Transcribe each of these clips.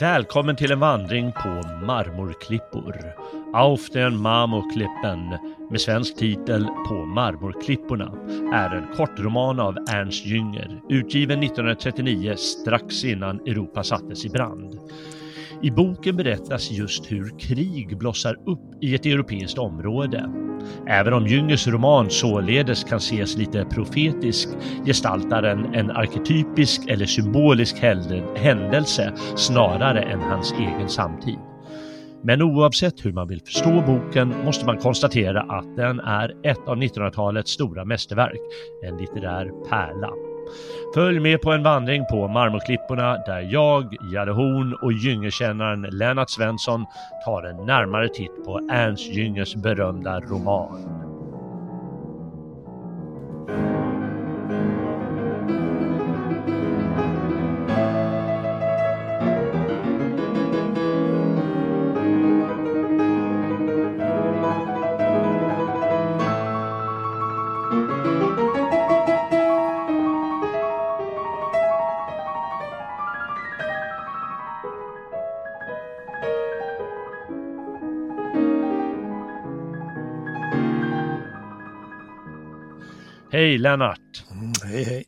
Välkommen till en vandring på marmorklippor. Auf den Marmorklippen med svensk titel På marmorklipporna är en kortroman av Ernst Jünger utgiven 1939 strax innan Europa sattes i brand. I boken berättas just hur krig blossar upp i ett europeiskt område. Även om Jüngers roman således kan ses lite profetisk gestaltar den en arketypisk eller symbolisk händelse snarare än hans egen samtid. Men oavsett hur man vill förstå boken måste man konstatera att den är ett av 1900-talets stora mästerverk, en litterär pärla. Följ med på en vandring på marmorklipporna där jag, Jade Horn och Gyngekännaren Lennart Svensson tar en närmare titt på Ernst Jüngers berömda roman. Hej Lennart! Mm, hej hej!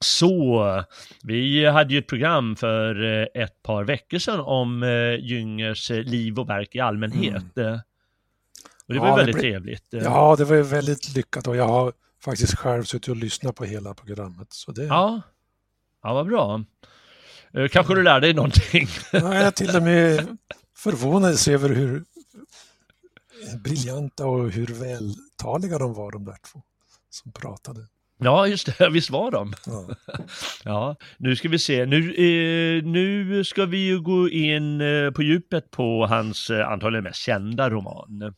Så, vi hade ju ett program för eh, ett par veckor sedan om eh, Jüngers eh, liv och verk i allmänhet. Mm. Och det var ja, väldigt det trevligt. Ja, det var väldigt lyckat och jag har faktiskt själv suttit och lyssnat på hela programmet. Så det... Ja, ja vad bra. Kanske du lärde dig någonting? Ja, jag till och med förvånades över hur briljanta och hur vältaliga de var de där två som pratade. Ja, just det, visst var de. Ja, ja nu ska vi se. Nu, eh, nu ska vi ju gå in eh, på djupet på hans eh, antagligen mest kända roman.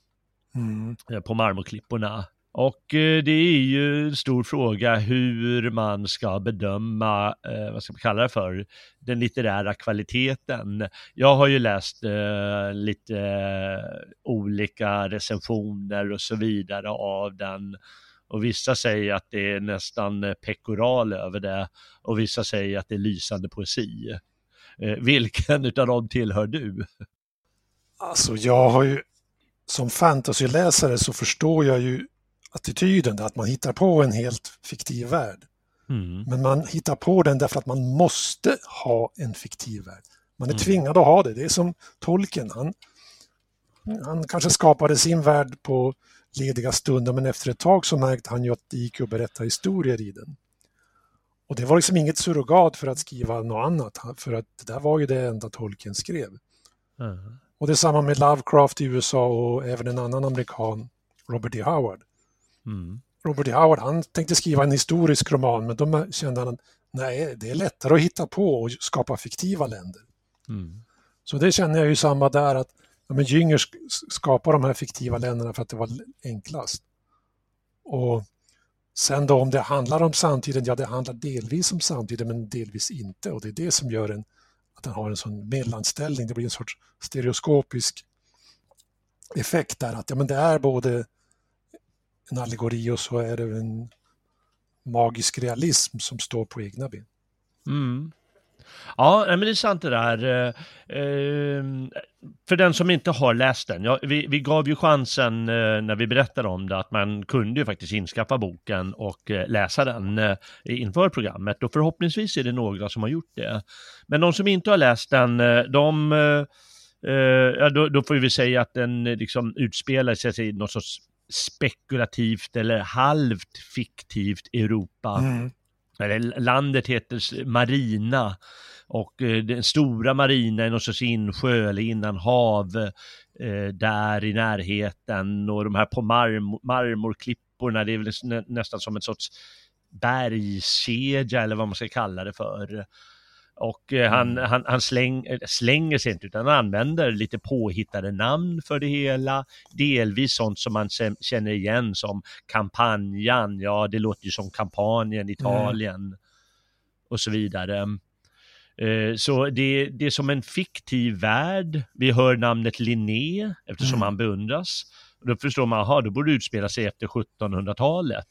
Mm. Eh, på Marmorklipporna. Och eh, det är ju en stor fråga hur man ska bedöma, vad ska man kalla det för, den litterära kvaliteten. Jag har ju läst lite olika recensioner och så vidare av den och vissa säger att det är nästan eh, pekoral över det och vissa säger att det är lysande poesi. Eh, vilken utav dem tillhör du? Alltså jag har ju som fantasyläsare så förstår jag ju attityden att man hittar på en helt fiktiv värld. Mm. Men man hittar på den därför att man måste ha en fiktiv värld. Man är mm. tvingad att ha det. Det är som tolken. Han, han kanske skapade sin värld på lediga stunder men efter ett tag så märkte han ju att det gick att berätta historier i den. Och det var liksom inget surrogat för att skriva något annat, för att det där var ju det enda Tolkien skrev. Mm. Och det är samma med Lovecraft i USA och även en annan amerikan, Robert D. Howard. Mm. Robert D. Howard, han tänkte skriva en historisk roman, men då kände han att nej, det är lättare att hitta på och skapa fiktiva länder. Mm. Så det känner jag ju samma där, att ja, men Jünger skapade de här fiktiva länderna för att det var enklast. Och sen då om det handlar om samtiden, ja det handlar delvis om samtiden men delvis inte och det är det som gör en, att den har en sån mellanställning, det blir en sorts stereoskopisk effekt där att ja, men det är både en allegori och så är det en magisk realism som står på egna ben. Mm. Ja, men det är sant det där. Eh, eh, för den som inte har läst den, ja, vi, vi gav ju chansen eh, när vi berättade om det att man kunde ju faktiskt inskaffa boken och läsa den inför programmet och förhoppningsvis är det några som har gjort det. Men de som inte har läst den, de, ja, då, då får vi säga att den liksom utspelar sig i något sorts spekulativt eller halvt fiktivt Europa. Mm landet heter Marina och eh, den stora marina är någon sorts insjö eller innanhav eh, där i närheten och de här på marmor, marmorklipporna, det är väl nästan som en sorts bergskedja eller vad man ska kalla det för. Och eh, han, mm. han, han släng, slänger sig inte utan han använder lite påhittade namn för det hela. Delvis sånt som man känner igen som kampanjan, ja det låter ju som kampanjen. Italien mm. och så vidare. Eh, så det, det är som en fiktiv värld. Vi hör namnet Linné eftersom mm. han beundras. Då förstår man, aha, då borde det utspela sig efter 1700-talet.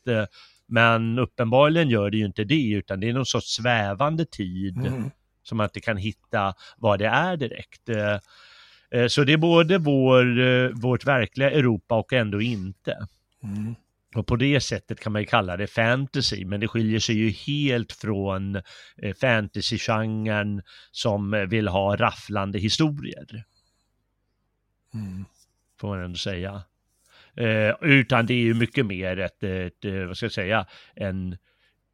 Men uppenbarligen gör det ju inte det, utan det är någon sorts svävande tid. Mm som man inte kan hitta vad det är direkt. Så det är både vår, vårt verkliga Europa och ändå inte. Mm. Och på det sättet kan man ju kalla det fantasy, men det skiljer sig ju helt från eh, fantasy-genren som vill ha rafflande historier. Mm. Får man ändå säga. Eh, utan det är ju mycket mer ett, ett, eh, vad ska jag säga, en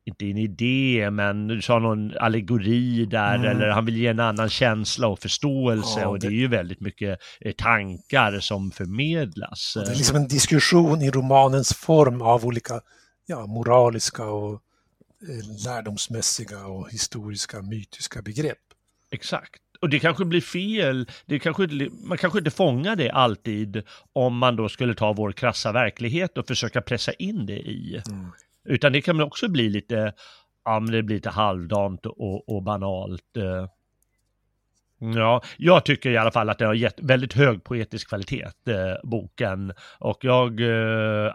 inte en idé, men du sa någon allegori där, mm. eller han vill ge en annan känsla och förståelse ja, det... och det är ju väldigt mycket eh, tankar som förmedlas. Det är liksom en diskussion i romanens form av olika ja, moraliska och eh, lärdomsmässiga och historiska mytiska begrepp. Exakt. Och det kanske blir fel, det kanske, man kanske inte fångar det alltid om man då skulle ta vår krassa verklighet och försöka pressa in det i. Mm. Utan det kan väl också bli lite, ja men det blir lite halvdant och, och banalt. Eh. Ja, jag tycker i alla fall att det har gett väldigt hög poetisk kvalitet, eh, boken. Och jag, eh,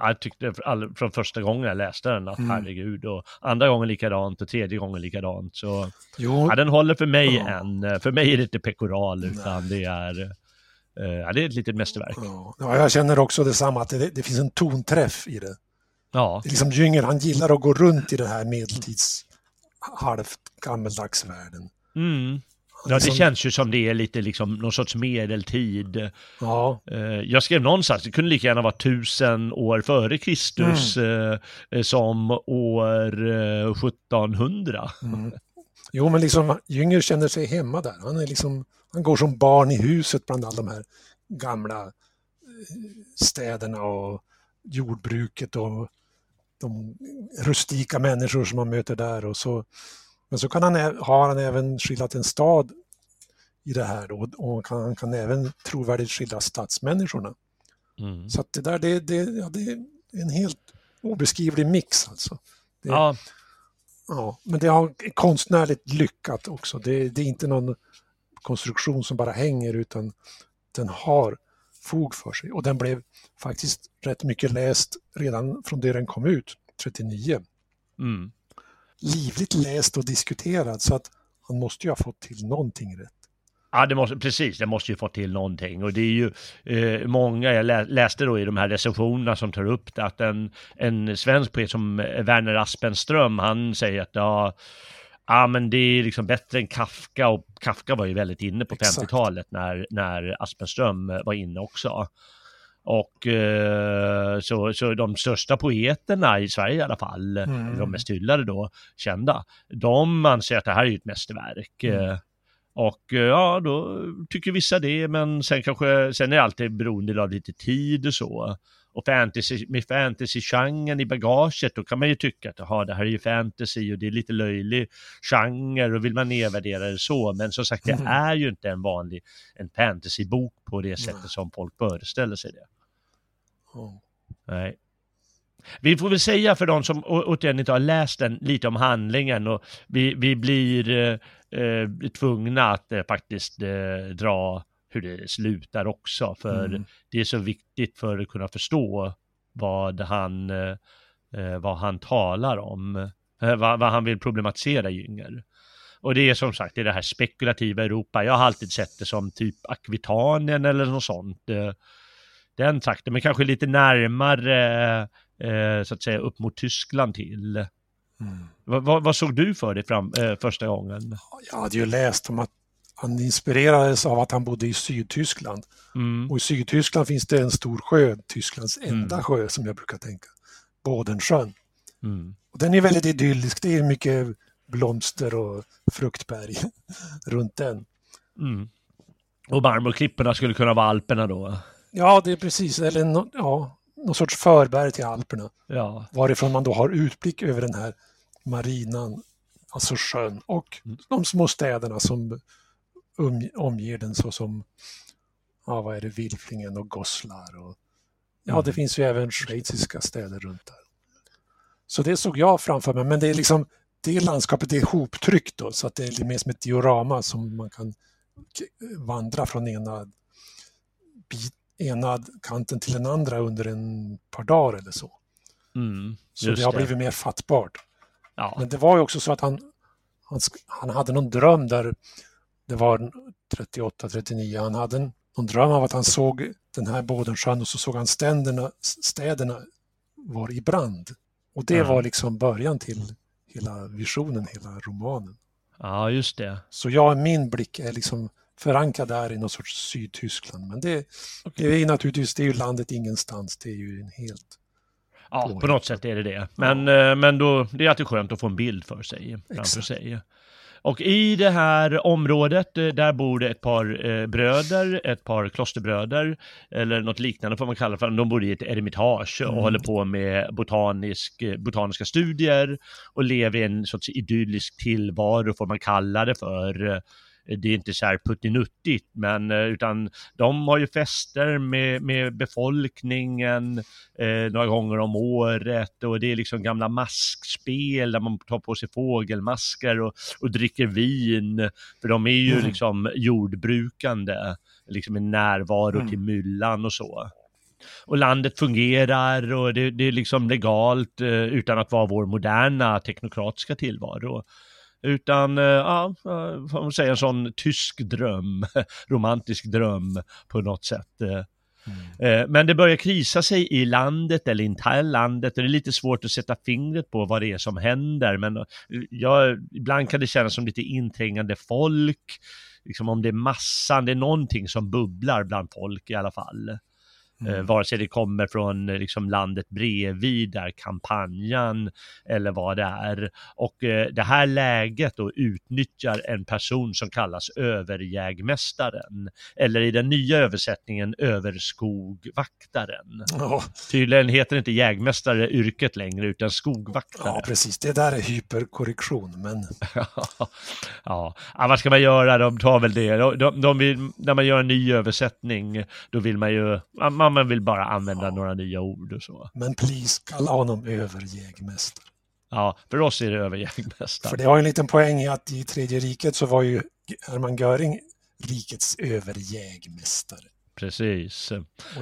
jag tyckte all, från första gången jag läste den att mm. herregud, och andra gången likadant och tredje gången likadant. Så ja, den håller för mig ja. än. För mig är det inte pekoral, utan det är, eh, ja, det är ett litet mästerverk. Ja, jag känner också detsamma, att det, det finns en tonträff i det. Ja. Liksom Jünger, han gillar att gå runt i den här medeltids halvt gammeldags världen. Mm. Ja, det liksom... känns ju som det är lite liksom någon sorts medeltid. Ja. Eh, jag skrev någonstans, det kunde lika gärna vara tusen år före Kristus mm. Eh, som år 1700. Eh, mm. Jo, men liksom Jünger känner sig hemma där. Han, är liksom, han går som barn i huset bland alla de här gamla städerna och jordbruket och de rustika människor som man möter där. Och så, men så kan han, har han även skildrat en stad i det här då, och kan, han kan även trovärdigt skildra stadsmänniskorna. Mm. Så det där det, det, ja, det är en helt obeskrivlig mix alltså. Det, ja. ja. Men det har konstnärligt lyckat också. Det, det är inte någon konstruktion som bara hänger utan den har fog för sig. Och den blev faktiskt rätt mycket läst redan från det den kom ut, 39. Mm. Livligt läst och diskuterad så att han måste ju ha fått till någonting rätt. Ja, det måste, precis, det måste ju få till någonting och det är ju eh, många, jag läste då i de här recensionerna som tar upp det, att en, en svensk poet som Werner Aspenström, han säger att ja, ja men det är liksom bättre än Kafka och Kafka var ju väldigt inne på 50-talet när, när Aspenström var inne också. Och eh, så, så de största poeterna i Sverige i alla fall, mm. de mest hyllade då, kända, de anser att det här är ett mästerverk. Mm. Eh, och eh, ja, då tycker vissa det, men sen kanske, sen är det alltid beroende av lite tid och så och fantasy, med fantasy-genren i bagaget, då kan man ju tycka att aha, det här är ju fantasy och det är lite löjlig genre och vill man nedvärdera det så. Men som sagt, det mm. är ju inte en vanlig en fantasybok på det sättet som folk föreställer sig det. Nej. Vi får väl säga för de som återigen inte har läst den lite om handlingen och vi, vi blir eh, eh tvungna att eh, faktiskt eh, dra hur det slutar också. För mm. det är så viktigt för att kunna förstå vad han, eh, vad han talar om, eh, vad, vad, han vill problematisera Jünger. Och det är som sagt det, är det här spekulativa Europa. Jag har alltid sett det som typ Akvitanien eller något sånt. Eh, den trakten, men kanske lite närmare så att säga upp mot Tyskland till. Mm. Vad, vad, såg du för dig fram, eh, första gången? Jag hade ju läst om att han inspirerades av att han bodde i Sydtyskland. Mm. Och i Sydtyskland finns det en stor sjö, Tysklands enda mm. sjö som jag brukar tänka, Bodensjön. Mm. Och den är väldigt idyllisk, det är mycket blomster och fruktberg runt den. Mm. Och marmorklipporna skulle kunna vara Alperna då? Ja, det är precis, eller no, ja, någon sorts förberg till Alperna. Ja. Varifrån man då har utblick över den här marinan, alltså sjön och mm. de små städerna som um, omger den såsom, ja vad är det, Wilflingen och Goslar och ja mm. det finns ju även schweiziska städer runt där. Så det såg jag framför mig, men det är liksom det landskapet är hoptryckt då så att det är mer som ett diorama som man kan vandra från ena, bit, ena kanten till den andra under en par dagar eller så. Mm, så det har blivit mer fattbart. Ja. Men det var ju också så att han han, han hade någon dröm där det var 38, 39, han hade en, någon dröm av att han såg den här Bådensjön och så såg han ständerna, städerna var i brand. Och det mm. var liksom början till hela visionen, hela romanen. Ja, just det. Så jag, min blick är liksom förankrad där i någon sorts Sydtyskland. Men det, okay. det är naturligtvis, det är ju landet ingenstans, det är ju en helt... Ja, på något sätt är det det. Men, ja. Eh, men då, det är alltid skönt att få en bild för sig, framför sig. Och i det här området, eh, där bor det ett par eh, bröder, ett par klosterbröder, eller något liknande får man kalla det för. De bor i ett eremitage och mm. håller på med botanisk, eh, botaniska studier och lever i en sorts idyllisk tillvaro, får man kalla det för det är inte så här puttinuttigt, men eh, utan de har ju fester med, med befolkningen eh, några gånger om året och det är liksom gamla maskspel där man tar på sig fågelmasker och, och dricker vin, för de är ju mm. liksom jordbrukande, liksom en närvaro mm. till myllan och så och landet fungerar och det, det är liksom legalt eh, utan att vara vår moderna teknokratiska tillvaro. Utan, eh, ja, får man säga en sån tysk dröm, romantisk dröm på något sätt. Eh. Mm. Eh, men det börjar krisa sig i landet eller inte landet. Det är lite svårt att sätta fingret på vad det är som händer. Men ja, ibland kan det kännas som lite inträngande folk. Liksom om det är massan, det är någonting som bubblar bland folk i alla fall. Mm. Eh, vare sig det kommer från eh, liksom, landet bredvid där kampanjen eller vad det är. Och eh, det här läget då utnyttjar en person som kallas överjägmästaren. Eller i den nya översättningen överskogvaktaren. Oh. Tydligen heter inte jägmästare yrket längre utan skogvaktare. Ja precis, det där är hyperkorrektion men... ja. ja, vad ska man göra? De tar väl det. De, de, de vill, när man gör en ny översättning då vill man ju, man man vill bara använda ja. några nya ord och så. Men please, kalla honom överjägmästare. Ja, för oss är det överjägmästare. För det har en liten poäng i att i Tredje riket så var ju Hermann Göring rikets överjägmästare. Precis.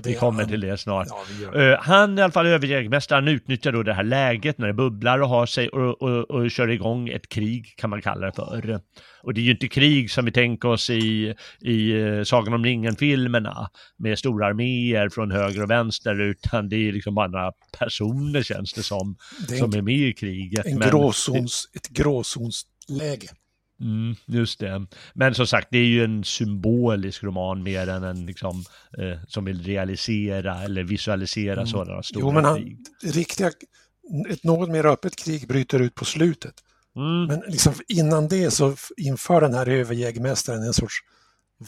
Vi kommer han, till det snart. Ja, uh, han i alla fall överjägmästaren utnyttjar då det här läget när det bubblar och har sig och, och, och, kör igång ett krig kan man kalla det för. Och det är ju inte krig som vi tänker oss i, i uh, Sagan om ringen-filmerna med stora arméer från höger och vänster utan det är liksom bara några personer känns det som det är som är med i kriget. En gråzons, ett gråzonsläge. Mm, just det. Men som sagt, det är ju en symbolisk roman mer än en liksom, eh, som vill realisera eller visualisera mm. sådana stora jo, men han, krig. Riktiga, ett något mer öppet krig bryter ut på slutet. Mm. Men liksom innan det så inför den här överjägmästaren en sorts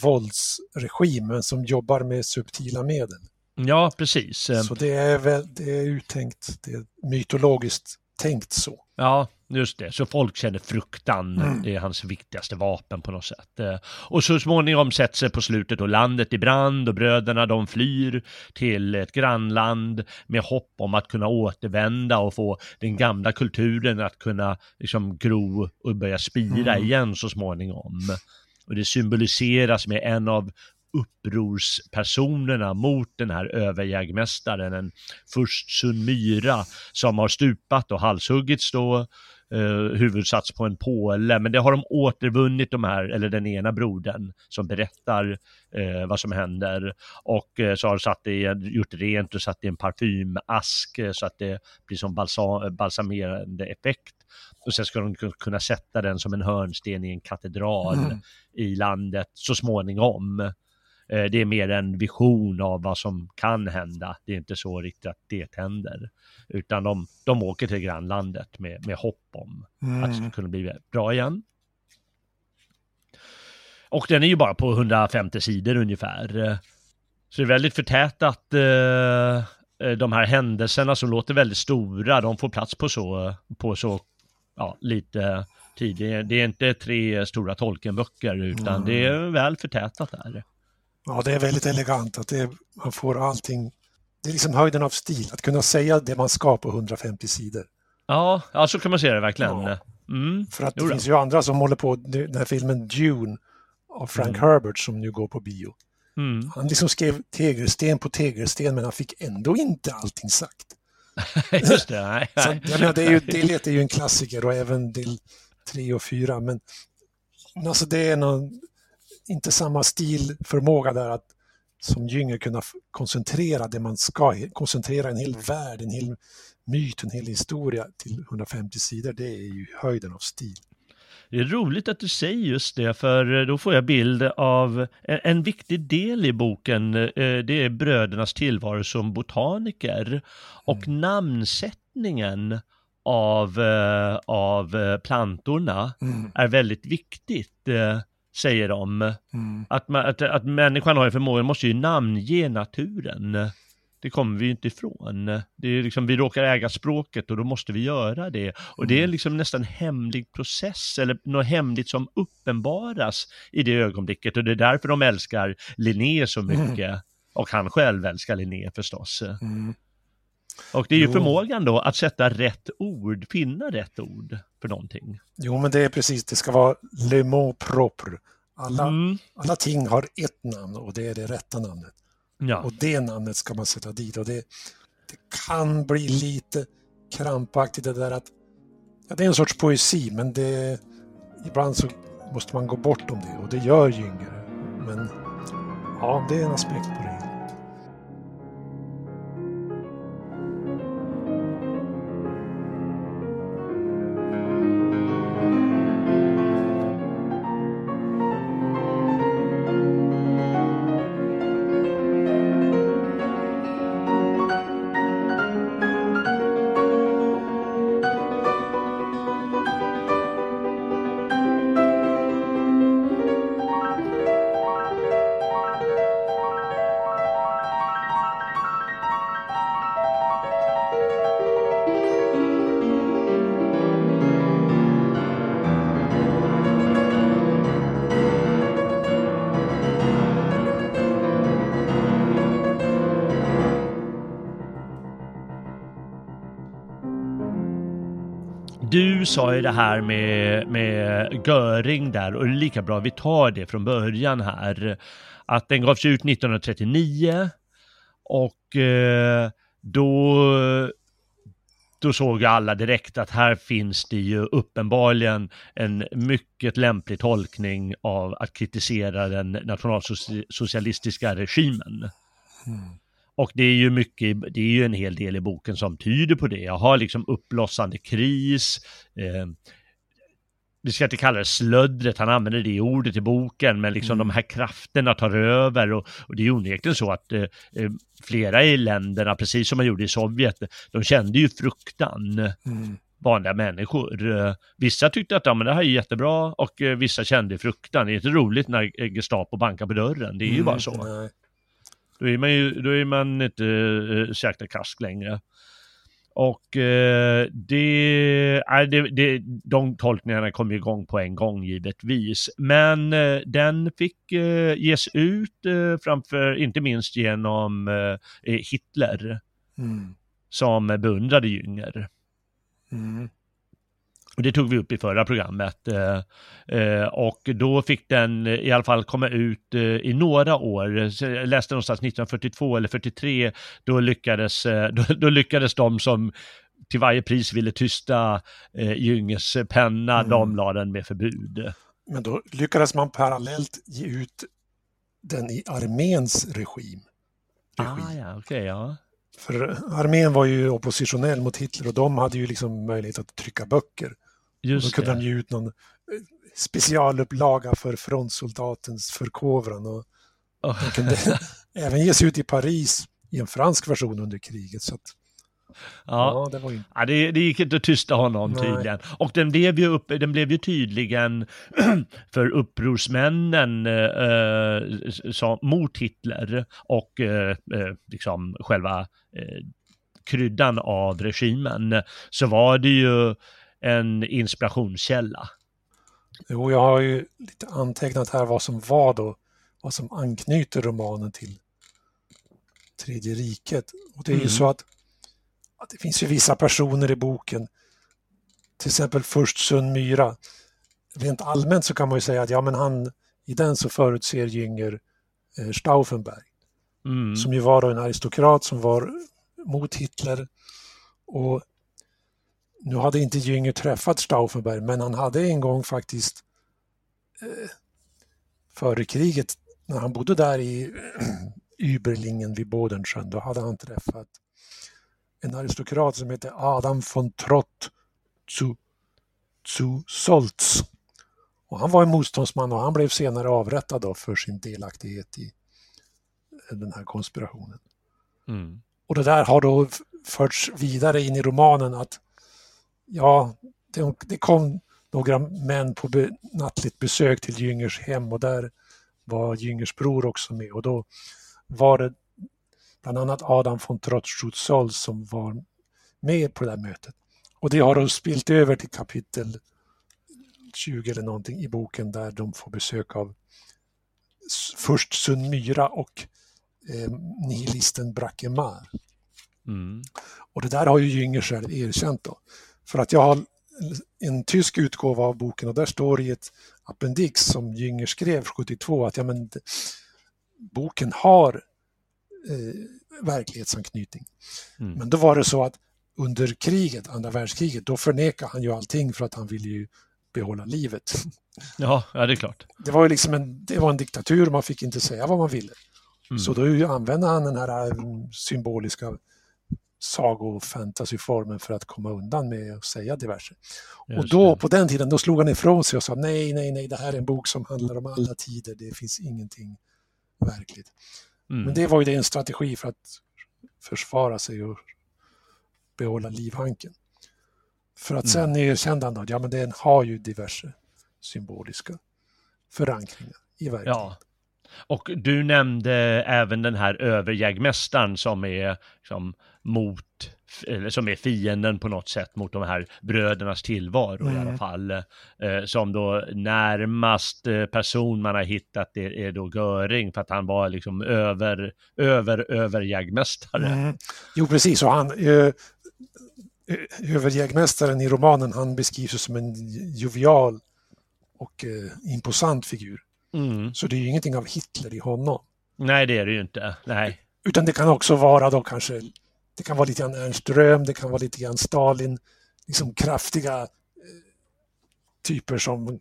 våldsregim som jobbar med subtila medel. Ja, precis. Så det är, väl, det är uttänkt, det är mytologiskt tänkt så. Ja, just det. Så folk känner fruktan. Mm. Det är hans viktigaste vapen på något sätt. Eh, och så småningom sätts sig på slutet och landet i brand och bröderna de flyr till ett grannland med hopp om att kunna återvända och få den gamla kulturen att kunna liksom gro och börja spira mm. igen så småningom. Och det symboliseras med en av upprorspersonerna mot den här överjägmästaren, en först Sun Myra som har stupat och halshuggits då, eh, huvudsats på en påle, men det har de återvunnit de här, eller den ena brodern som berättar eh, vad som händer och eh, så har satt det, gjort rent och satt i en parfymask eh, så att det blir som balsam, balsamerande effekt och sen ska de kunna sätta den som en hörnsten i en katedral mm. i landet så småningom. Eh, det är mer en vision av vad som kan hända. Det är inte så riktigt att det händer. Utan de, de åker till grannlandet med, med hopp om mm. att det ska kunna bli bra igen. Och den är ju bara på 150 sidor ungefär. Så det är väldigt förtätat. Eh, de här händelserna som låter väldigt stora, de får plats på så, på så ja, lite tid. Det är, det är inte tre stora Tolkienböcker utan mm. det är väl förtätat där. Ja, det är väldigt elegant att det, man får allting. Det är liksom höjden av stil, att kunna säga det man ska på 150 sidor. Ja, ja så kan man se det verkligen. Ja. Mm. För att det jo, finns ju andra som håller på, den här filmen Dune av Frank mm. Herbert som nu går på bio. Mm. Han liksom skrev tegelsten på tegelsten men han fick ändå inte allting sagt. Just det, nej. Så, jag menar, det, är ju, det är ju en klassiker och även till tre och fyra. Men alltså det är någon, inte samma stilförmåga där att som Jünger kunna koncentrera det man ska, koncentrera en hel värld, en hel myt, en hel historia till 150 sidor. Det är ju höjden av stil. Det är roligt att du säger just det, för då får jag bild av en, viktig del i boken. Eh, det är brödernas tillvaro som botaniker och mm. namnsättningen av, eh, av eh, plantorna mm. är väldigt viktigt, säger de. Mm. Att, att, att människan har en förmåga, måste ju namnge naturen. Det kommer vi ju inte ifrån. Det är liksom, vi råkar äga språket och då måste vi göra det. Och det är mm. liksom nästan hemlig process eller något hemligt som uppenbaras i det ögonblicket och det är därför de älskar Linné så mm. mycket. Mm. Och han själv älskar Linné förstås. Mm. Och det är ju jo. förmågan då att sätta rätt ord, finna rätt ord för någonting. Jo, men det är precis, det ska vara le mot propre. Alla, mm. alla ting har ett namn och det är det rätta namnet. Ja. Och det namnet ska man sätta dit och det, det kan bli lite krampaktigt det där att ja, det är en sorts poesi men det, ibland så måste man gå bortom det och det gör Jünger. Men ja, det är en aspekt på det. Sa ju det här med, med Göring där och det är lika bra vi tar det från början här. Att den gavs ut 1939 och eh, då, då såg alla direkt att här finns det ju uppenbarligen en mycket lämplig tolkning av att kritisera den nationalsocialistiska regimen. Mm. Och det är ju mycket, det är ju en hel del i boken som tyder på det. Jag har liksom uppblossande kris, eh, vi ska inte kalla det slöddret, han använder det ordet i boken, men liksom mm. de här krafterna tar över och, och det är onekligen så att eh, eh, flera i länderna, precis som man gjorde i Sovjet, de kände ju fruktan. Mm. vanliga människor. Eh, vissa tyckte att ja, men det här är jättebra och eh, vissa kände fruktan. Det är inte roligt när Gestapo bankar på dörren, det är ju mm, bara så. Då är man ju då är man inte Jacques de Kask längre. Och uh, det, äh, det, det, de tolkningarna kom igång på en gång givetvis. Men uh, den fick uh, ges ut uh, framför, inte minst genom Hitler. Mm. Som beundrade Jünger. Mm. Och det tog vi upp i förra programmet. Eh, eh, och då fick den i alla fall komma ut eh, i några år. Jag läste någonstans 1942 eller 43. Då lyckades, då, då lyckades de som till varje pris ville tysta eh, Jünges penna, mm. de la den med förbud. Men då lyckades man parallellt ge ut den i arméns regim. regim. Ah, ja, okay, ja. För armén var ju oppositionell mot Hitler och de hade ju liksom möjlighet att trycka böcker. Just då kunde det. de ge ut någon eh, specialupplaga för frontsoldatens förkovran. Och oh. Den kunde även ges ut i Paris i en fransk version under kriget. Så att, Ja, ja, det, var ju... ja det, det gick inte att tysta honom Nej. tydligen. Och den blev ju, upp, den blev ju tydligen för upprorsmännen eh, som, mot Hitler och eh, eh, liksom själva eh, kryddan av regimen så var det ju en inspirationskälla. Jo, jag har ju lite antecknat här vad som var då, vad som anknyter romanen till Tredje riket. Och det är mm. ju så att, att, det finns ju vissa personer i boken, till exempel först Sun Myra. Rent allmänt så kan man ju säga att ja, men han, i den så förutser Jünger eh, Stauffenberg, mm. som ju var en aristokrat som var mot Hitler och nu hade inte Jünger träffat Stauffenberg, men han hade en gång faktiskt eh, före kriget, när han bodde där i Überlingen vid Bodensjön, då hade han träffat en aristokrat som heter Adam von Trott zu, zu Solz. Och han var en motståndsman och han blev senare avrättad då för sin delaktighet i den här konspirationen. Mm. Och det där har då förts vidare in i romanen att ja, det, det kom några män på be, nattligt besök till Jüngers hem och där var Jüngers bror också med och då var det bland annat Adam von Trotschutzoll som var med på det där mötet. Och det har då spilt över till kapitel 20 eller någonting i boken där de får besök av först Sun Myra och eh, nihilisten Brackemar. Mm. Och det där har ju Jünger själv erkänt då. För att jag har en tysk utgåva av boken och där står i ett appendix som Jünger skrev 72 att ja, men, boken har eh, verklighetsanknytning. Mm. Men då var det så att under kriget, andra världskriget, då förnekade han ju allting för att han ville ju behålla livet. Ja, ja det är klart. Det var ju liksom en, det var en diktatur, man fick inte säga vad man ville. Mm. Så då använde han den här mm, symboliska sagofantasyformen för att komma undan med att säga diverse. Just och då det. på den tiden då slog han ifrån sig och sa nej, nej, nej, det här är en bok som handlar om alla tider, det finns ingenting verkligt. Mm. Men det var ju det en strategi för att försvara sig och behålla livhanken. För att sen mm. erkände han att ja, men den har ju diverse symboliska förankringar i verkligheten. Ja. Och du nämnde även den här överjägmästaren som är liksom, mot, eller som är fienden på något sätt mot de här brödernas tillvaro mm. i alla fall. Eh, som då närmast eh, person man har hittat det är då Göring för att han var liksom över, över, överjägmästare. Mm. Jo precis, och han, eh, överjägmästaren i romanen han beskrivs som en jovial och eh, imposant figur. Mm. Så det är ju ingenting av Hitler i honom. Nej, det är det ju inte. Nej. Utan det kan också vara då kanske, det kan vara lite grann Ernst Röhm, det kan vara lite grann Stalin, liksom kraftiga eh, typer som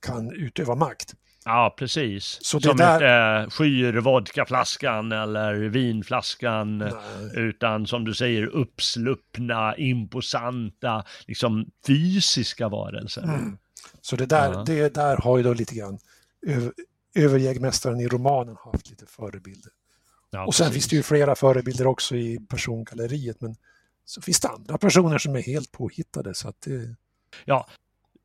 kan utöva makt. Ja, precis. Så det Som där... inte skyr vodkaflaskan eller vinflaskan, Nej. utan som du säger uppsluppna, imposanta, liksom fysiska varelser. Mm. Så det där, ja. det där har ju då lite grann överjägmästaren i romanen haft lite förebilder. Ja, och sen precis. finns det ju flera förebilder också i persongalleriet, men så finns det andra personer som är helt påhittade. Så att det... Ja,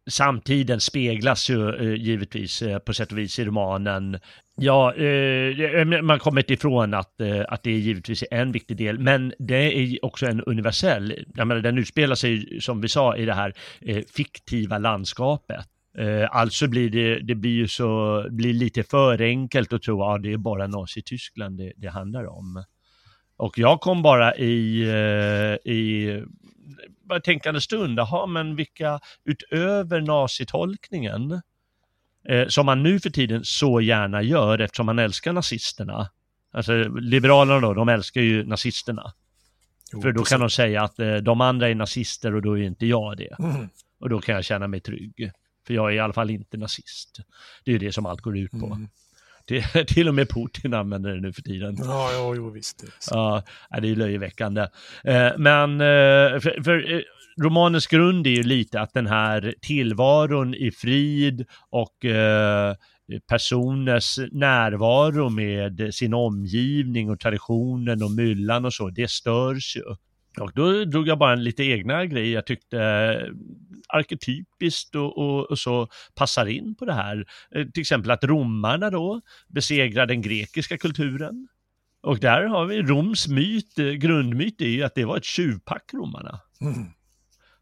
samtiden speglas ju eh, givetvis eh, på sätt och vis i romanen. Ja, eh, man kommer inte ifrån att, eh, att det givetvis är en viktig del, men det är också en universell, jag menar den utspelar sig som vi sa i det här eh, fiktiva landskapet. Eh, alltså blir det, det blir ju så, blir lite för enkelt att tro att ja, det är bara Nazityskland det, det handlar om. Och jag kom bara i, eh, i bara tänkande stund, jaha, men vilka utöver nazitolkningen, eh, som man nu för tiden så gärna gör eftersom man älskar nazisterna. Alltså liberalerna då, de älskar ju nazisterna. Jo, för då precis. kan de säga att eh, de andra är nazister och då är inte jag det. Mm. Och då kan jag känna mig trygg. För jag är i alla fall inte nazist. Det är ju det som allt går ut på. Mm. Det, till och med Putin använder det nu för tiden. Ja, ja jo, visst. Det ja, det är löjeväckande. Eh, men eh, för, för, eh, romanens grund är ju lite att den här tillvaron i frid och personers närvaro med sin omgivning och traditionen och myllan och så, det störs ju. Och då drog jag bara en lite egna grej jag tyckte arketypiskt och, och, och, så passar in på det här. Eh, till exempel att romarna då besegrar den grekiska kulturen. Och där har vi Roms myt, eh, grundmyt är ju att det var ett tjuvpack romarna. Mm.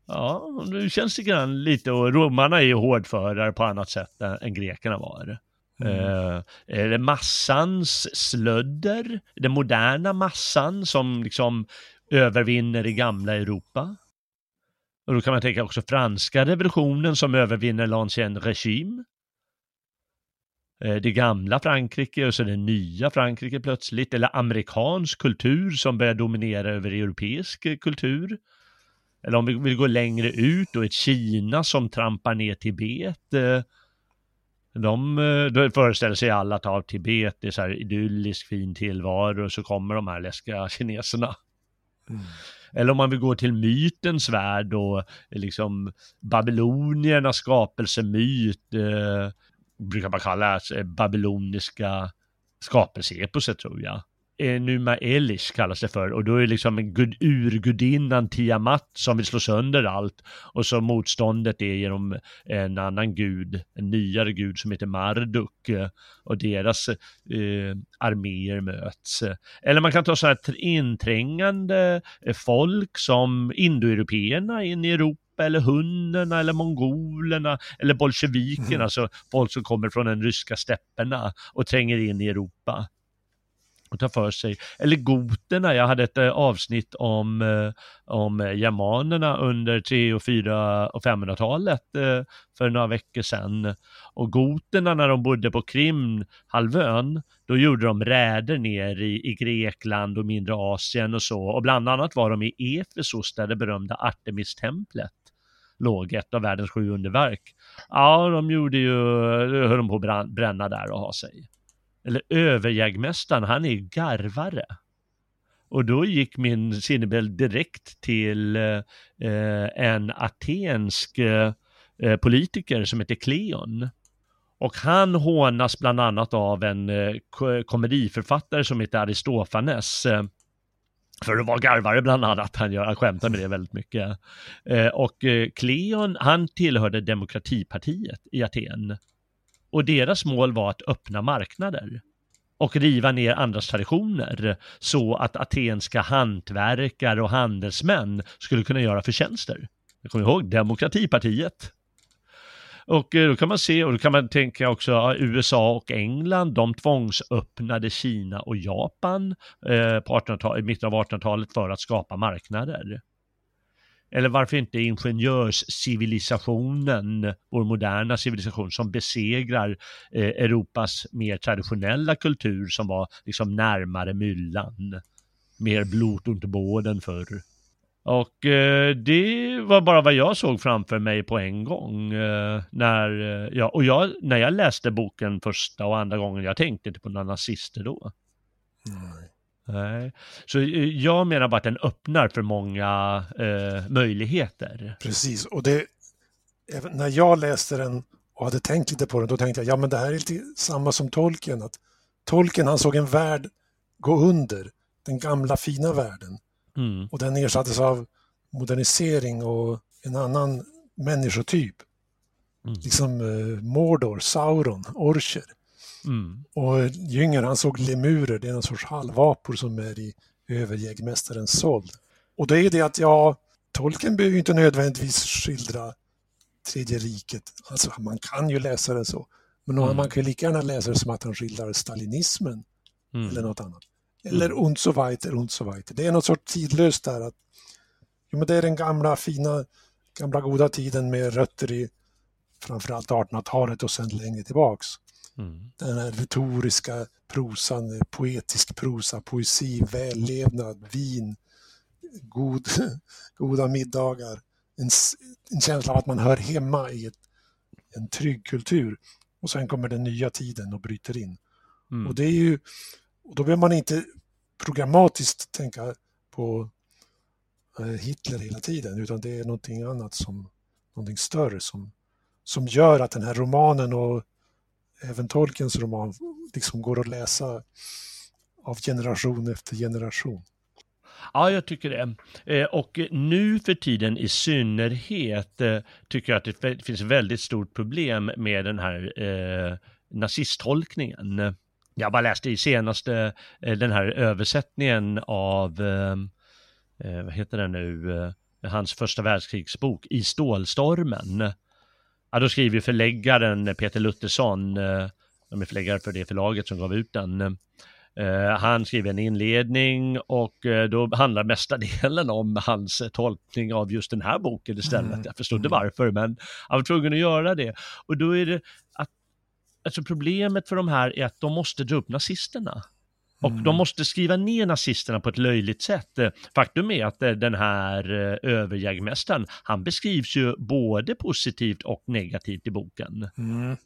Ja, nu känns det grann lite, och romarna är ju hårdförare på annat sätt än, grekerna var. Mm. Är det massans slödder, den moderna massan som liksom övervinner i gamla Europa? Och då kan man tänka också franska revolutionen som övervinner l'ancien regime. Eh, det gamla Frankrike och så det nya Frankrike plötsligt, eller amerikansk kultur som börjar dominera över europeisk kultur. Eller om vi vill gå längre ut, då ett Kina som trampar ner Tibet. Eh, de eh, då föreställer sig alla att av Tibet det är så här idyllisk fin tillvaro och så kommer de här läskiga kineserna. Mm. Eller om man vill gå till mytens värld och liksom babyloniernas skapelsemyt, eh, brukar man kalla det, eh, babyloniska skapelseeposet tror jag. Numa Elish kallas det för och då är det liksom en gud, urgudinnan Tiamat som vill slå sönder allt och så motståndet är genom en annan gud, en nyare gud som heter Marduk och deras eh, arméer möts. Eller man kan ta så här inträngande folk som indoeuropeerna in i Europa eller hundarna eller mongolerna eller bolsjevikerna, mm. alltså folk som kommer från den ryska stäpperna och tränger in i Europa och ta för sig. Eller goterna, jag hade ett eh, avsnitt om, eh, om germanerna under 3 och 4 och 500-talet eh, för några veckor sedan. Och goterna när de bodde på Krimhalvön, då gjorde de räder ner i, i Grekland och mindre Asien och så. Och bland annat var de i Efesos där det berömda Artemistemplet låg, ett av världens sju underverk. Ja, de gjorde ju, höll de på att bränna där och ha sig eller överjägmästaren, han är garvare. Och då gick min sinnebild direkt till eh, en atensk eh, politiker som heter Kleon. Och han hånas bland annat av en eh, komediförfattare som heter Aristofanes. Eh, för att vara garvare bland annat, han, gör, han skämtar med det väldigt mycket. Eh, och eh, Kleon, han tillhörde demokratipartiet i Aten. Och deras mål var att öppna marknader och riva ner andras traditioner så att atenska hantverkare och handelsmän skulle kunna göra förtjänster. Jag kommer ihåg demokratipartiet. Och eh, då kan man se, och då kan man tänka också USA och England, de tvångsöppnade Kina och Japan eh, på i mitten av 1800-talet för att skapa marknader. Eller varför inte ingenjörscivilisationen, vår moderna civilisation som besegrar eh, Europas mer traditionella kultur som var liksom närmare myllan. Mer blot och båden förr. Och eh, det var bara vad jag såg framför mig på en gång. Eh, när, eh, ja, och jag, när jag läste boken första och andra gången, jag tänkte inte på några nazister då. Nej. Nej. Så eh, jag menar bara att den öppnar för många eh, möjligheter. Precis, och det, när jag läste den och hade tänkt lite på den, då tänkte jag, ja men det här är lite samma som Tolkien. Att Tolkien han såg en värld gå under, den gamla fina världen. Mm. Och den ersattes av modernisering och en annan människotyp. Mm. Liksom eh, Mordor, Sauron, Orcher. Mm. Och Jünger han såg lemurer, det är någon sorts halvapor som är i överjägmästarens såld. Och det är det att, ja, tolken behöver inte nödvändigtvis skildra Tredje riket. Alltså man kan ju läsa det så. Men mm. man kan ju lika gärna läsa det som att han skildrar stalinismen mm. eller något annat. Eller mm. und so weiter, und so weiter. Det är något sorts tidlöst där att jo, men det är den gamla fina, gamla goda tiden med rötter i framförallt 1800-talet och sen längre tillbaks. Mm. Den här retoriska prosan, poetisk prosa, poesi, vällevnad, vin, god, goda middagar. En, en känsla av att man hör hemma i ett, en trygg kultur. Och sen kommer den nya tiden och bryter in. Mm. Och det är ju, och då behöver man inte programmatiskt tänka på eh, Hitler hela tiden, utan det är någonting annat som, någonting större som, som gör att den här romanen och även Tolkiens roman liksom går att läsa av generation efter generation. Ja, jag tycker det. Eh, och nu för tiden i synnerhet eh, tycker jag att det finns väldigt stort problem med den här eh, nazisttolkningen. Jag bara läste i senaste eh, den här översättningen av, eh, vad heter den nu, hans första världskrigsbok, I stålstormen ja, då skriver förläggaren Peter Luthersson, eh, de är förläggare för det förlaget som gav ut den, eh, han skriver en inledning och eh, då handlar mestadelen om hans tolkning av just den här boken istället. Mm. Jag förstod inte mm. varför, men han var tvungen att göra det. Och då är det att, alltså problemet för de här är att de måste dra upp nazisterna. Och mm. de måste skriva ner nazisterna på ett löjligt sätt. Faktum är att den här överjägmästaren, han beskrivs ju både positivt och negativt i boken. Mm.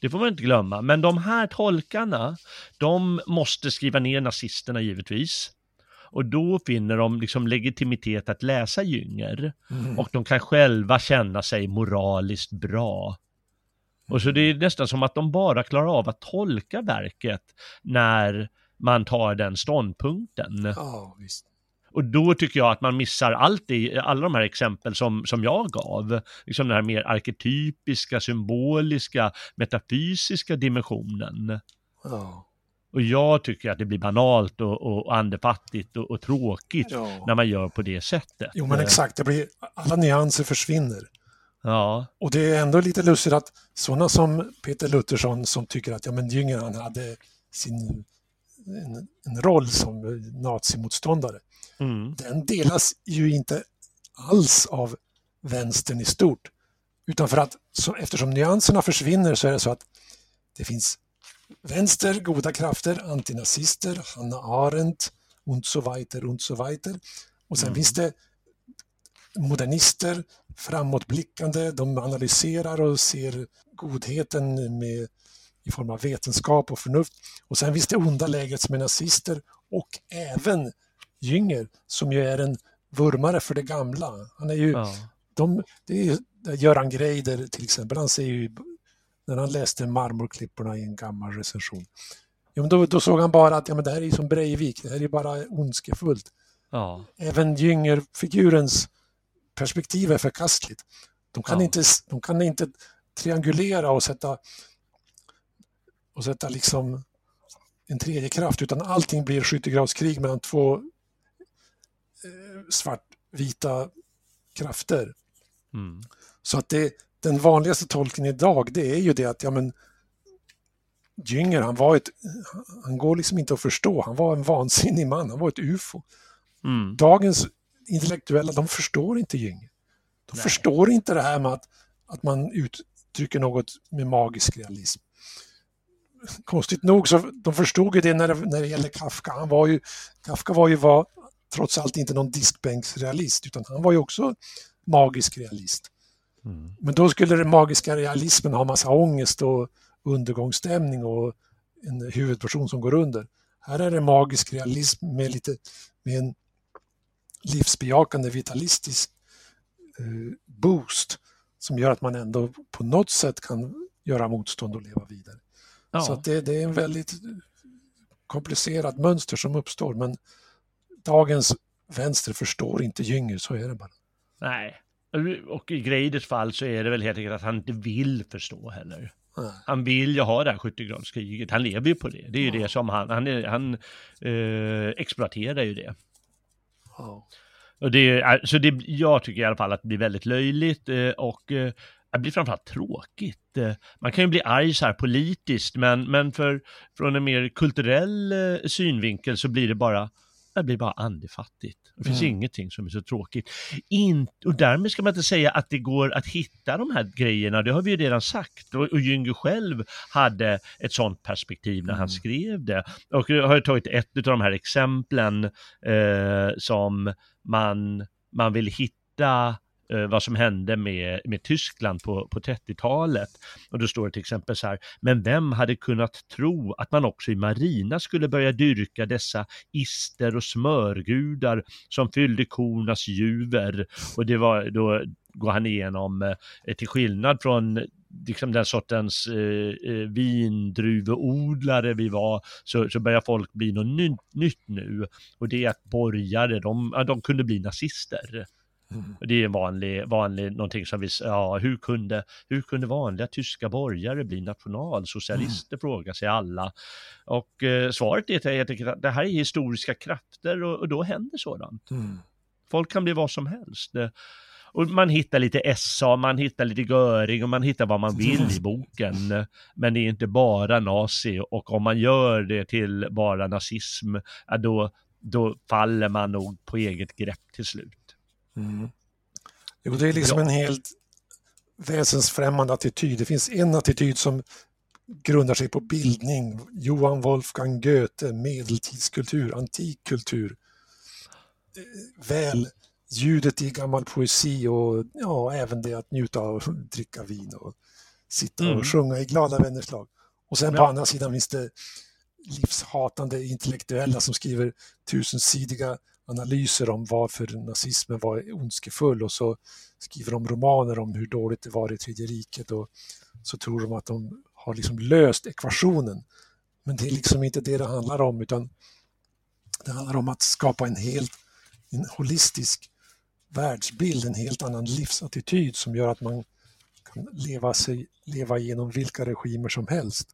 Det får man inte glömma. Men de här tolkarna, de måste skriva ner nazisterna givetvis. Och då finner de liksom legitimitet att läsa Jünger. Mm. Och de kan själva känna sig moraliskt bra. Och så det är nästan som att de bara klarar av att tolka verket när man tar den ståndpunkten. Ja, visst. Och då tycker jag att man missar allt i alla de här exempel som, som jag gav. Liksom den här mer arketypiska, symboliska, metafysiska dimensionen. Ja. Och jag tycker att det blir banalt och, och andefattigt och, och tråkigt ja. när man gör på det sättet. Jo men exakt, det blir, alla nyanser försvinner. Ja. Och det är ändå lite lustigt att sådana som Peter Luthersson som tycker att ja, men Jünger han hade sin en, en roll som nazimotståndare. Mm. Den delas ju inte alls av vänstern i stort. Utan för att så, eftersom nyanserna försvinner så är det så att det finns vänster, goda krafter, antinazister, Hanna Arendt und so weiter und so weiter. Och sen mm. finns det modernister, framåtblickande, de analyserar och ser godheten med i form av vetenskap och förnuft. Och sen finns det onda lägret som är nazister och även Jünger som ju är en vurmare för det gamla. Han är ju, ja. de, det är Göran Greider till exempel, han säger ju när han läste Marmorklipporna i en gammal recension. Ja, men då, då såg han bara att ja, men det här är som Breivik, det här är bara ondskefullt. Ja. Även Jünger-figurens perspektiv är förkastligt. De kan, ja. inte, de kan inte triangulera och sätta och sätta liksom en tredje kraft utan allting blir skyttegravskrig mellan två eh, svartvita krafter. Mm. Så att det, den vanligaste tolkningen idag det är ju det att ja, men, Jünger, han var ett, han går liksom inte att förstå, han var en vansinnig man, han var ett ufo. Mm. Dagens intellektuella, de förstår inte Jünger. De Nej. förstår inte det här med att, att man uttrycker något med magisk realism konstigt nog så de förstod ju det när det, när det gällde Kafka. Han var ju, Kafka var ju var, trots allt inte någon diskbänksrealist utan han var ju också magisk realist. Mm. Men då skulle den magiska realismen ha massa ångest och undergångsstämning och en huvudperson som går under. Här är det magisk realism med, lite, med en livsbejakande vitalistisk eh, boost som gör att man ändå på något sätt kan göra motstånd och leva vidare. Ja. Så det, det, är en väldigt komplicerat mönster som uppstår men dagens vänster förstår inte Jünger, så är det bara. Nej, och i Greiders fall så är det väl helt enkelt att han inte vill förstå heller. Nej. Han vill ju ha det här skyttegravskriget, han lever ju på det. Det är ju ja. det som han, han, är, han eh, exploaterar ju det. Ja. Och det, så det, jag tycker i alla fall att det blir väldigt löjligt eh, och eh, det blir framförallt tråkigt. Eh, man kan ju bli arg så här politiskt, men, men för, från en mer kulturell eh, synvinkel så blir det bara, det blir bara andefattigt. Det finns mm. ingenting som är så tråkigt. In, och därmed ska man inte säga att det går att hitta de här grejerna, det har vi ju redan sagt. Och, och Jünger själv hade ett sånt perspektiv när mm. han skrev det. Och jag har tagit ett av de här exemplen eh, som man, man vill hitta Eh, vad som hände med, med Tyskland på, på 30-talet. Och då står det till exempel så här, men vem hade kunnat tro att man också i Marina skulle börja dyrka dessa ister och smörgudar som fyllde kornas juver. Och det var då går han igenom, eh, till skillnad från liksom den sortens eh, eh, vindruveodlare vi var, så, så börjar folk bli något nytt, nytt nu. Och det är att borgare, de, de kunde bli nazister. Det är en vanlig, vanlig, någonting som vi, ja, hur kunde, hur kunde vanliga tyska borgare bli nationalsocialister, mm. frågar sig alla. Och eh, svaret är att det här är historiska krafter och, och då händer sådant. Mm. Folk kan bli vad som helst. Och man hittar lite SA, man hittar lite Göring och man hittar vad man vill i boken. Men det är inte bara nazi och om man gör det till bara nazism, då, då faller man nog på eget grepp till slut. Mm. Jo, det är liksom en helt väsensfrämmande attityd. Det finns en attityd som grundar sig på bildning, Johan Wolfgang Goethe, medeltidskultur, antikkultur, eh, väl ljudet i gammal poesi och ja, även det att njuta av att dricka vin och sitta och mm. sjunga i glada vänners lag. Och sen ja. på andra sidan finns det livshatande intellektuella som skriver tusensidiga analyser om varför nazismen var ondskefull och så skriver de romaner om hur dåligt det var i Tredje riket och så tror de att de har liksom löst ekvationen. Men det är liksom inte det det handlar om utan det handlar om att skapa en helt en holistisk världsbild, en helt annan livsattityd som gör att man kan leva, sig, leva igenom vilka regimer som helst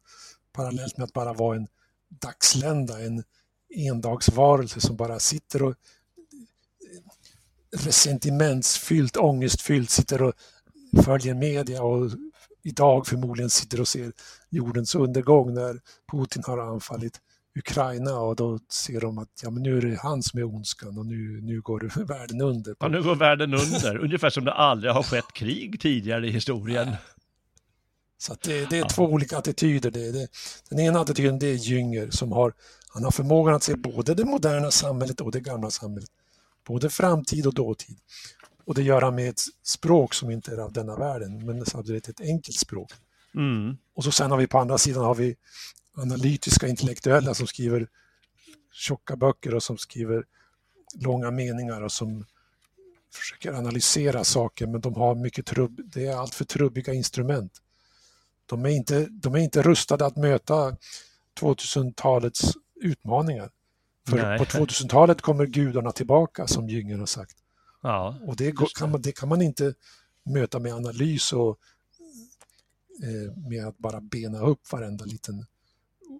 parallellt med att bara vara en dagslända, en endagsvarelse som bara sitter och resentimentsfyllt, ångestfyllt sitter och följer media och idag förmodligen sitter och ser jordens undergång när Putin har anfallit Ukraina och då ser de att ja, men nu är det han som är ondskan och nu, nu går världen under. Ja, nu går världen under, ungefär som det aldrig har skett krig tidigare i historien. Så det, det, är ja. två olika attityder. Det, det, den ena attityden det är Jünger som har, han har förmågan att se både det moderna samhället och det gamla samhället. Både framtid och dåtid. Och det gör han med ett språk som inte är av denna världen, men samtidigt ett enkelt språk. Mm. Och så sen har vi på andra sidan har vi analytiska intellektuella som skriver tjocka böcker och som skriver långa meningar och som försöker analysera saker men de har mycket trubb, det är allt för trubbiga instrument. De är inte, de är inte rustade att möta 2000-talets utmaningar. För Nej. på 2000-talet kommer gudarna tillbaka som Jünger har sagt. Ja, och det, kan man, det kan man inte möta med analys och eh, med att bara bena upp varenda liten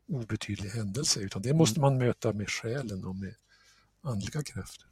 obetydlig händelse, utan det måste mm. man möta med själen och med andliga krafter.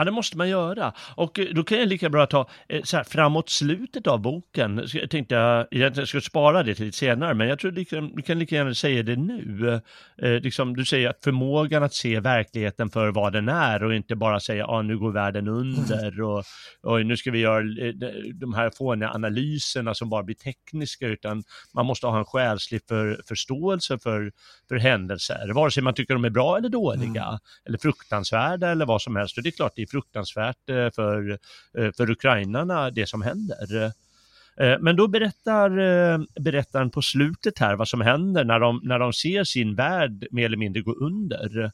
Ja, det måste man göra. Och eh, då kan jag lika bra ta eh, så här, framåt slutet av boken. Jag tänkte jag egentligen skulle spara det till lite senare, men jag tror liksom, du kan lika gärna säga det nu. Eh, liksom, du säger att förmågan att se verkligheten för vad den är och inte bara säga att ah, nu går världen under och, och nu ska vi göra eh, de här fåniga analyserna som bara blir tekniska, utan man måste ha en själslig för, förståelse för, för händelser, vare sig man tycker de är bra eller dåliga, mm. eller fruktansvärda eller vad som helst. Och det är klart, det är fruktansvärt eh, för, eh, för ukrainarna det som händer. Eh, men då berättar berättaren på slutet här vad som händer när de, när de ser sin värld mer eller mindre gå under.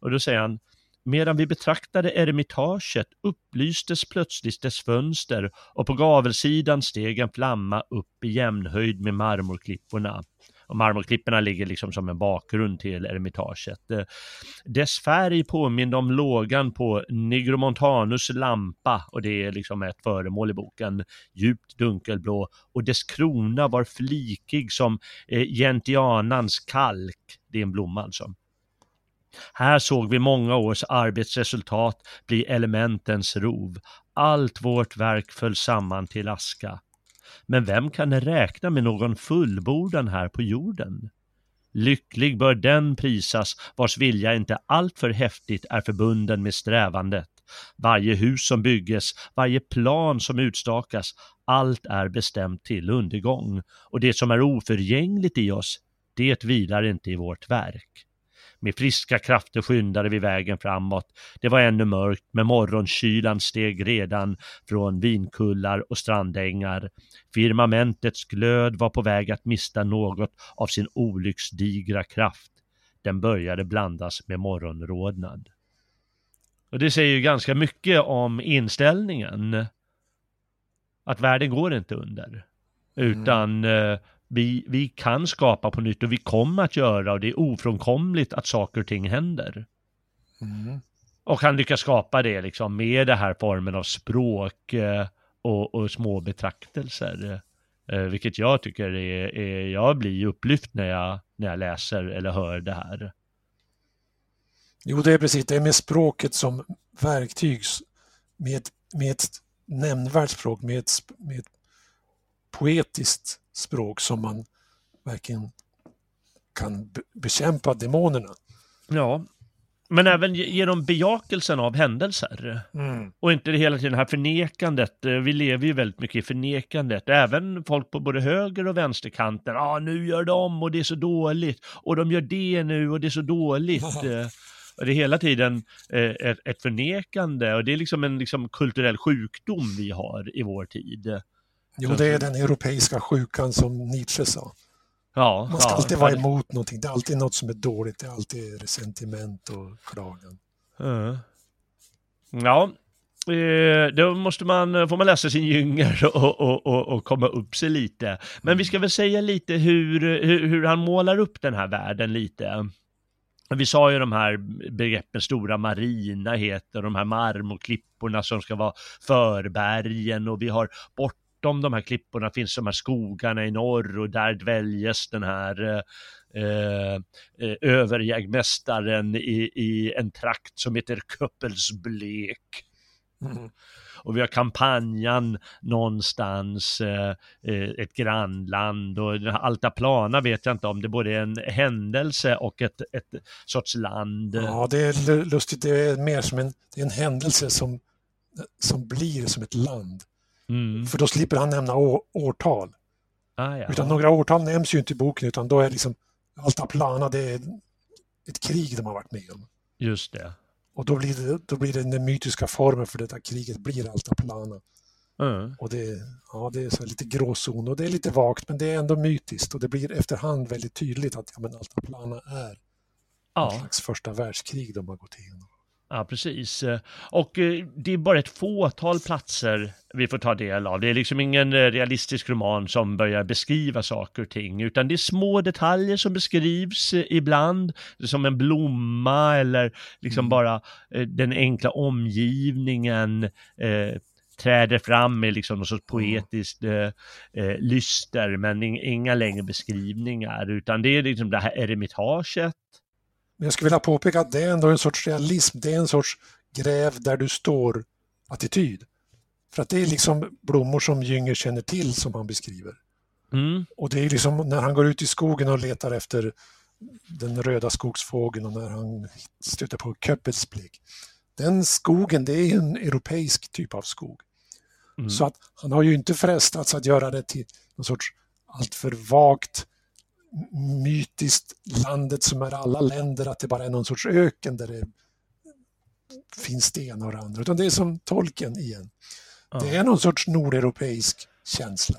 Och då säger han, medan vi betraktade eremitaget upplystes plötsligt dess fönster och på gavelsidan steg en flamma upp i jämnhöjd med marmorklipporna och marmorklipporna ligger liksom som en bakgrund till eremitaget. Eh, dess färg påminner om lågan på Nigromontanus lampa och det är liksom ett föremål i boken, djupt dunkelblå och dess krona var flikig som eh, gentianans kalk, det är en blomma alltså. Här såg vi många års arbetsresultat bli elementens rov. Allt vårt verk föll samman till aska. Men vem kan räkna med någon fullbordan här på jorden? Lycklig bör den prisas vars vilja inte alltför häftigt är förbunden med strävandet. Varje hus som bygges, varje plan som utstakas, allt är bestämt till undergång och det som är oförgängligt i oss, det vilar inte i vårt verk. Med friska krafter skyndade vi vägen framåt. Det var ännu mörkt, men morgonkylan steg redan från vinkullar och strandängar. Firmamentets glöd var på väg att mista något av sin olycksdigra kraft. Den började blandas med morgonrodnad. Och det säger ju ganska mycket om inställningen. Att världen går inte under. Utan mm. Vi, vi kan skapa på nytt och vi kommer att göra och det är ofrånkomligt att saker och ting händer. Mm. Och han lyckas skapa det liksom med den här formen av språk eh, och, och små betraktelser. Eh, vilket jag tycker är, är, jag blir upplyft när jag, när jag läser eller hör det här. Jo, det är precis, det är med språket som verktyg, med, med ett nämnvärt språk, med ett, med ett poetiskt språk som man verkligen kan bekämpa demonerna. Ja, men även genom bejakelsen av händelser. Mm. Och inte hela tiden det här förnekandet. Vi lever ju väldigt mycket i förnekandet. Även folk på både höger och vänsterkanten. Ja, ah, nu gör de och det är så dåligt. Och de gör det nu och det är så dåligt. Och det är hela tiden eh, ett, ett förnekande och det är liksom en liksom, kulturell sjukdom vi har i vår tid. Jo, det är den europeiska sjukan som Nietzsche sa. Ja, Man ska ja, alltid vara emot någonting. Det är alltid något som är dåligt. Det är alltid resentiment och klagan. Uh. Ja, eh, då måste man, får man läsa sin Jünger och, och, och, och, komma upp sig lite. Men vi ska väl säga lite hur, hur, hur han målar upp den här världen lite. Vi sa ju de här begreppen stora marina heter, de här marmorklipporna som ska vara förbergen och vi har bortom de här klipporna finns de här skogarna i norr och där dväljes den här eh, eh, överjägmästaren i, i en trakt som heter Köppelsblek. Mm och vi har kampanjan någonstans, eh, eh ett grannland och Altaplana vet jag inte om det både är en händelse och ett, ett sorts land. Ja, det är lustigt, det är mer som en, det är en händelse som, som blir som ett land. Mm. För då slipper han nämna å, årtal. Ah, ja. Utan några årtal nämns ju inte i boken utan då är liksom Altaplana, det är ett krig de har varit med om. Just det. Och då blir, det, då blir det den mytiska formen för detta kriget blir Altaplana. Mm. Och det, ja, det är så lite gråzon och det är lite vagt men det är ändå mytiskt och det blir efterhand väldigt tydligt att ja, men Altaplana är ja. en slags första världskrig de har gått igenom. Ja, precis. Och eh, det är bara ett fåtal platser vi får ta del av. Det är liksom ingen eh, realistisk roman som börjar beskriva saker och ting, utan det är små detaljer som beskrivs eh, ibland, som en blomma eller liksom mm. bara den enkla omgivningen eh, träder fram med liksom något sorts poetiskt eh, lyster, men inga längre beskrivningar, utan det är liksom det här eremitaget men jag skulle vilja påpeka att det är ändå en sorts realism, det är en sorts gräv där du står-attityd. För att det är liksom blommor som Jünger känner till som han beskriver. Mm. Och det är liksom när han går ut i skogen och letar efter den röda skogsfågeln och när han stöter på Köppelsblick. Den skogen, det är en europeisk typ av skog. Mm. Så att han har ju inte frestats att göra det till någon sorts alltför vagt mytiskt landet som är alla länder, att det bara är någon sorts öken där det finns det ena och det andra. Utan det är som tolken igen. Ja. Det är någon sorts nordeuropeisk känsla.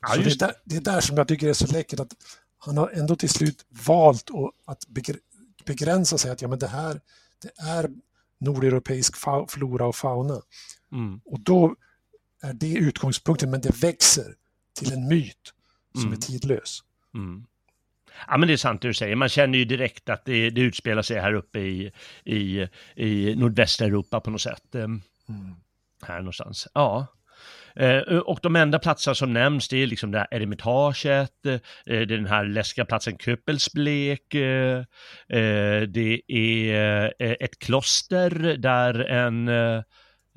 Ja, det, är där, det är där som jag tycker det är så läckert att han har ändå till slut valt att begränsa sig att ja, men det här det är nordeuropeisk flora och fauna. Mm. Och då är det utgångspunkten, men det växer till en myt som mm. är tidlös. Mm. Ja men det är sant det du säger, man känner ju direkt att det, det utspelar sig här uppe i, i, i nordvästra Europa på något sätt. Mm. Här någonstans, ja. Eh, och de enda platser som nämns det är liksom det här eremitaget, eh, det är den här läskiga platsen Köppelsblek, eh, det är ett kloster där en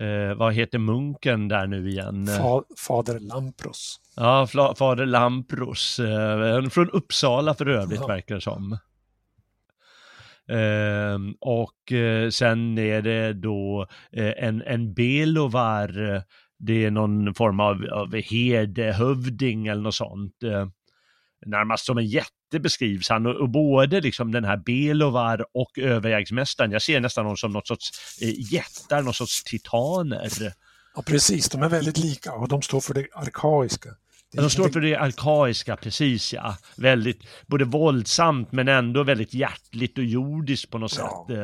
eh, vad heter munken där nu igen? Fa, fader Lampros. Ja, fader Lampros. Eh, från Uppsala för övrigt ja. verkar det som. Eh, och eh, sen är det då eh, en, en Belovar, det är någon form av, av herdehövding eller något sånt. Närmast som en jätte beskrivs han och, och både liksom den här Belovar och överjägmästaren, jag ser nästan honom som något sorts eh, jättar, något sorts titaner. Ja precis, de är väldigt lika och de står för det arkaiska. De står för det arkaiska, precis ja. Väldigt, både våldsamt men ändå väldigt hjärtligt och jordiskt på något ja. sätt.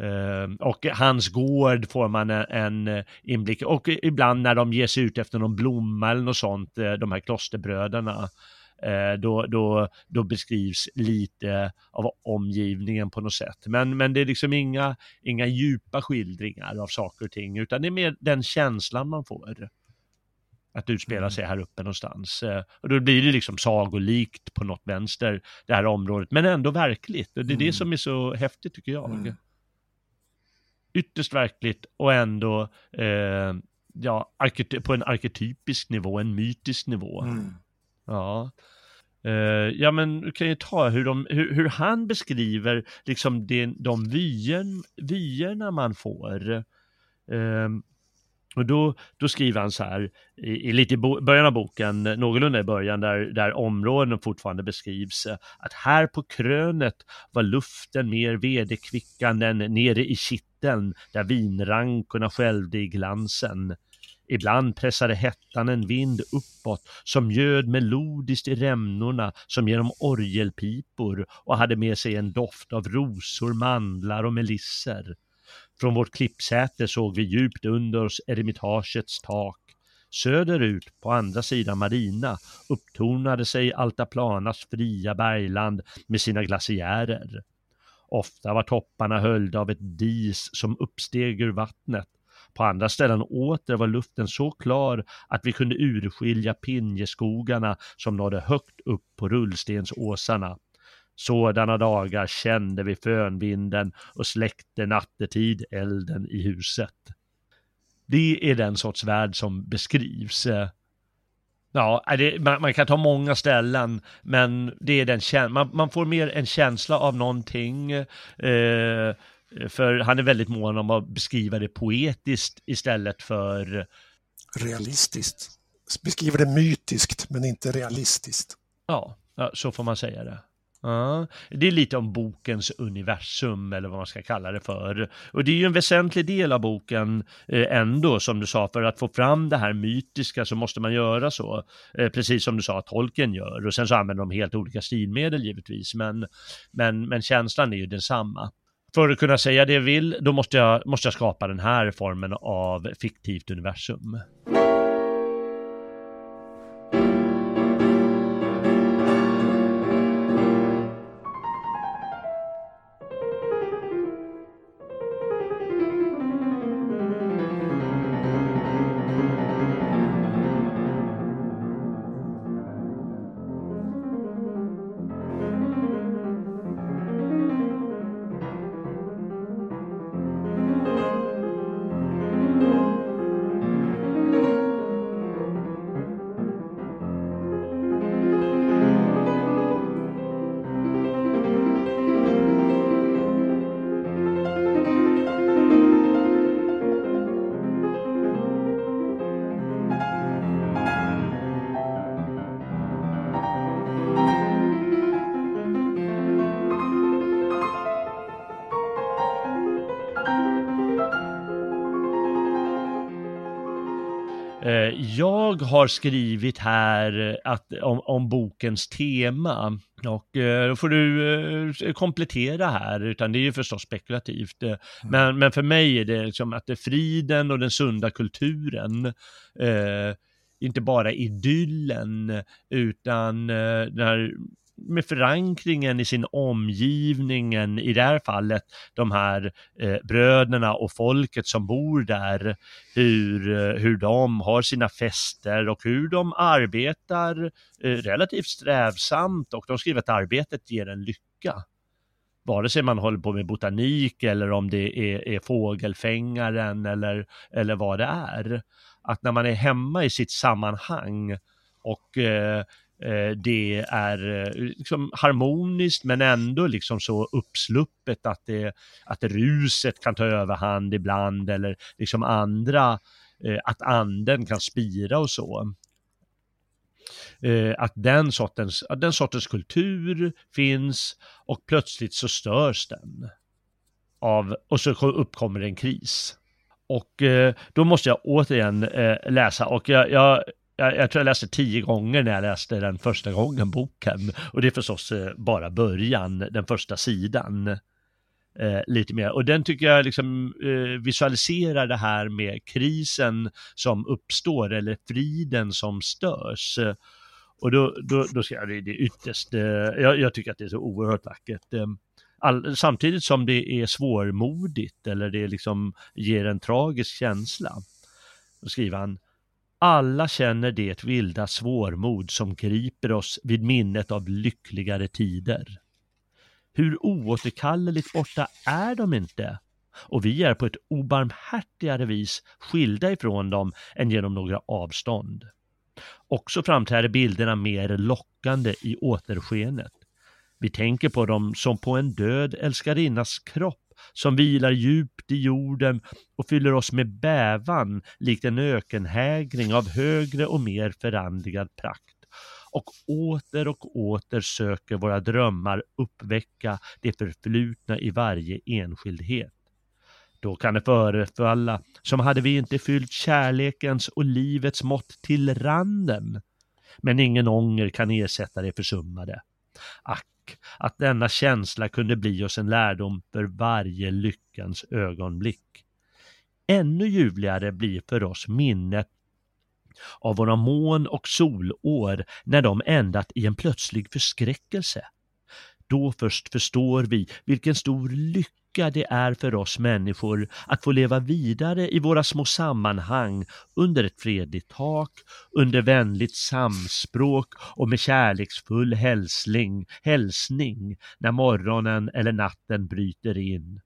Uh, och hans gård får man en, en, inblick och ibland när de ger sig ut efter någon blomma eller något sånt, de här klosterbröderna, då, då, då beskrivs lite av omgivningen på något sätt. Men, men det är liksom inga, inga djupa skildringar av saker och ting, utan det är mer den känslan man får att utspela mm. sig här uppe någonstans. Eh, och då blir det liksom sagolikt på något vänster, det här området, men ändå verkligt. Och det är mm. det som är så häftigt tycker jag. Mm. Ytterst verkligt och ändå eh, ja, på en arketypisk nivå, en mytisk nivå. Mm. Ja. Uh, ja men du kan ju ta hur, de, hur, hur han beskriver liksom det, de vyen, vyerna man får. Uh, och då, då skriver han så här, i, i lite i början av boken, någorlunda i början, där, där områden fortfarande beskrivs, att här på krönet var luften mer vederkvickande än nere i kitteln, där vinrankorna skälvde i glansen. Ibland pressade hettan en vind uppåt som ljöd melodiskt i rämnorna som genom orgelpipor och hade med sig en doft av rosor, mandlar och melisser. Från vårt klippsäte såg vi djupt under oss eremitagets tak. Söderut, på andra sidan Marina, upptornade sig Altaplanas fria bergland med sina glaciärer. Ofta var topparna höljda av ett dis som uppsteg ur vattnet. På andra ställen åter var luften så klar att vi kunde urskilja pinjeskogarna som nådde högt upp på rullstensåsarna. Sådana dagar kände vi fönvinden och släckte nattetid elden i huset. Det är den sorts värld som beskrivs. Ja, det, man, man, kan ta många ställen, men det är den man, man får mer en känsla av någonting. Eh, för han är väldigt mån om att beskriva det poetiskt istället för realistiskt. Beskriver det mytiskt men inte realistiskt. Ja, så får man säga det. Ja, det är lite om bokens universum eller vad man ska kalla det för. Och det är ju en väsentlig del av boken eh, ändå, som du sa, för att få fram det här mytiska så måste man göra så. Eh, precis som du sa att tolken gör. Och sen så använder de helt olika stilmedel givetvis, men, men, men känslan är ju densamma. För att kunna säga det jag vill, då måste jag, måste jag skapa den här formen av fiktivt universum. Har skrivit här att, om, om bokens tema och eh, då får du eh, komplettera här, utan det är ju förstås spekulativt. Mm. Men, men för mig är det liksom att det är friden och den sunda kulturen, eh, inte bara idyllen, utan eh, den här med förankringen i sin omgivningen, i det här fallet de här eh, bröderna och folket som bor där, hur, eh, hur de har sina fester och hur de arbetar eh, relativt strävsamt och de skriver att arbetet ger en lycka. Vare sig man håller på med botanik eller om det är, är fågelfängaren eller, eller vad det är. Att när man är hemma i sitt sammanhang och Eh, Eh, det är eh, liksom harmoniskt men ändå liksom så uppsluppet att, det, att ruset kan ta överhand ibland eller liksom andra, eh, att anden kan spira och så. att den sortens, den sortens kultur finns och plötsligt så störs den. Av, och så uppkommer en kris. Och då måste jag återigen läsa och jag, jag jag, jag, tror jag läste tio gånger när jag läste den första gången boken. Och det är förstås eh, bara början, den första sidan. Eh, lite mer. Och den tycker jag liksom eh, visualiserar det här med krisen som uppstår eller friden som störs. Och då, då, då ska jag, det, det ytterst, eh, jag, jag, tycker att det är så oerhört vackert. Eh, all, samtidigt som det är svårmodigt eller det liksom ger en tragisk känsla. Då skriver han alla känner det vilda svårmod som griper oss vid minnet av lyckligare tider. Hur oåterkalleligt borta är de inte? Och vi är på ett obarmhärtigare vis skilda ifrån dem än genom några avstånd. Också framträder bilderna mer lockande i återskenet. Vi tänker på dem som på en död älskarinnas kropp som vilar djupt i jorden och fyller oss med bävan likt en ökenhägring av högre och mer förandligad prakt. Och åter och åter söker våra drömmar uppväcka det förflutna i varje enskildhet. Då kan det förefalla som hade vi inte fyllt kärlekens och livets mått till randen. Men ingen ånger kan ersätta det försummade. Ack, att denna känsla kunde bli oss en lärdom för varje lyckans ögonblick. Ännu ljuvligare blir för oss minnet av våra mån och solår när de ändat i en plötslig förskräckelse. Då först förstår vi vilken stor lycka lycka det är för oss människor att få leva vidare i våra små sammanhang under ett fredligt tak, under vänligt samspråk och med kärleksfull hälsning, hälsning när morgonen eller natten bryter in.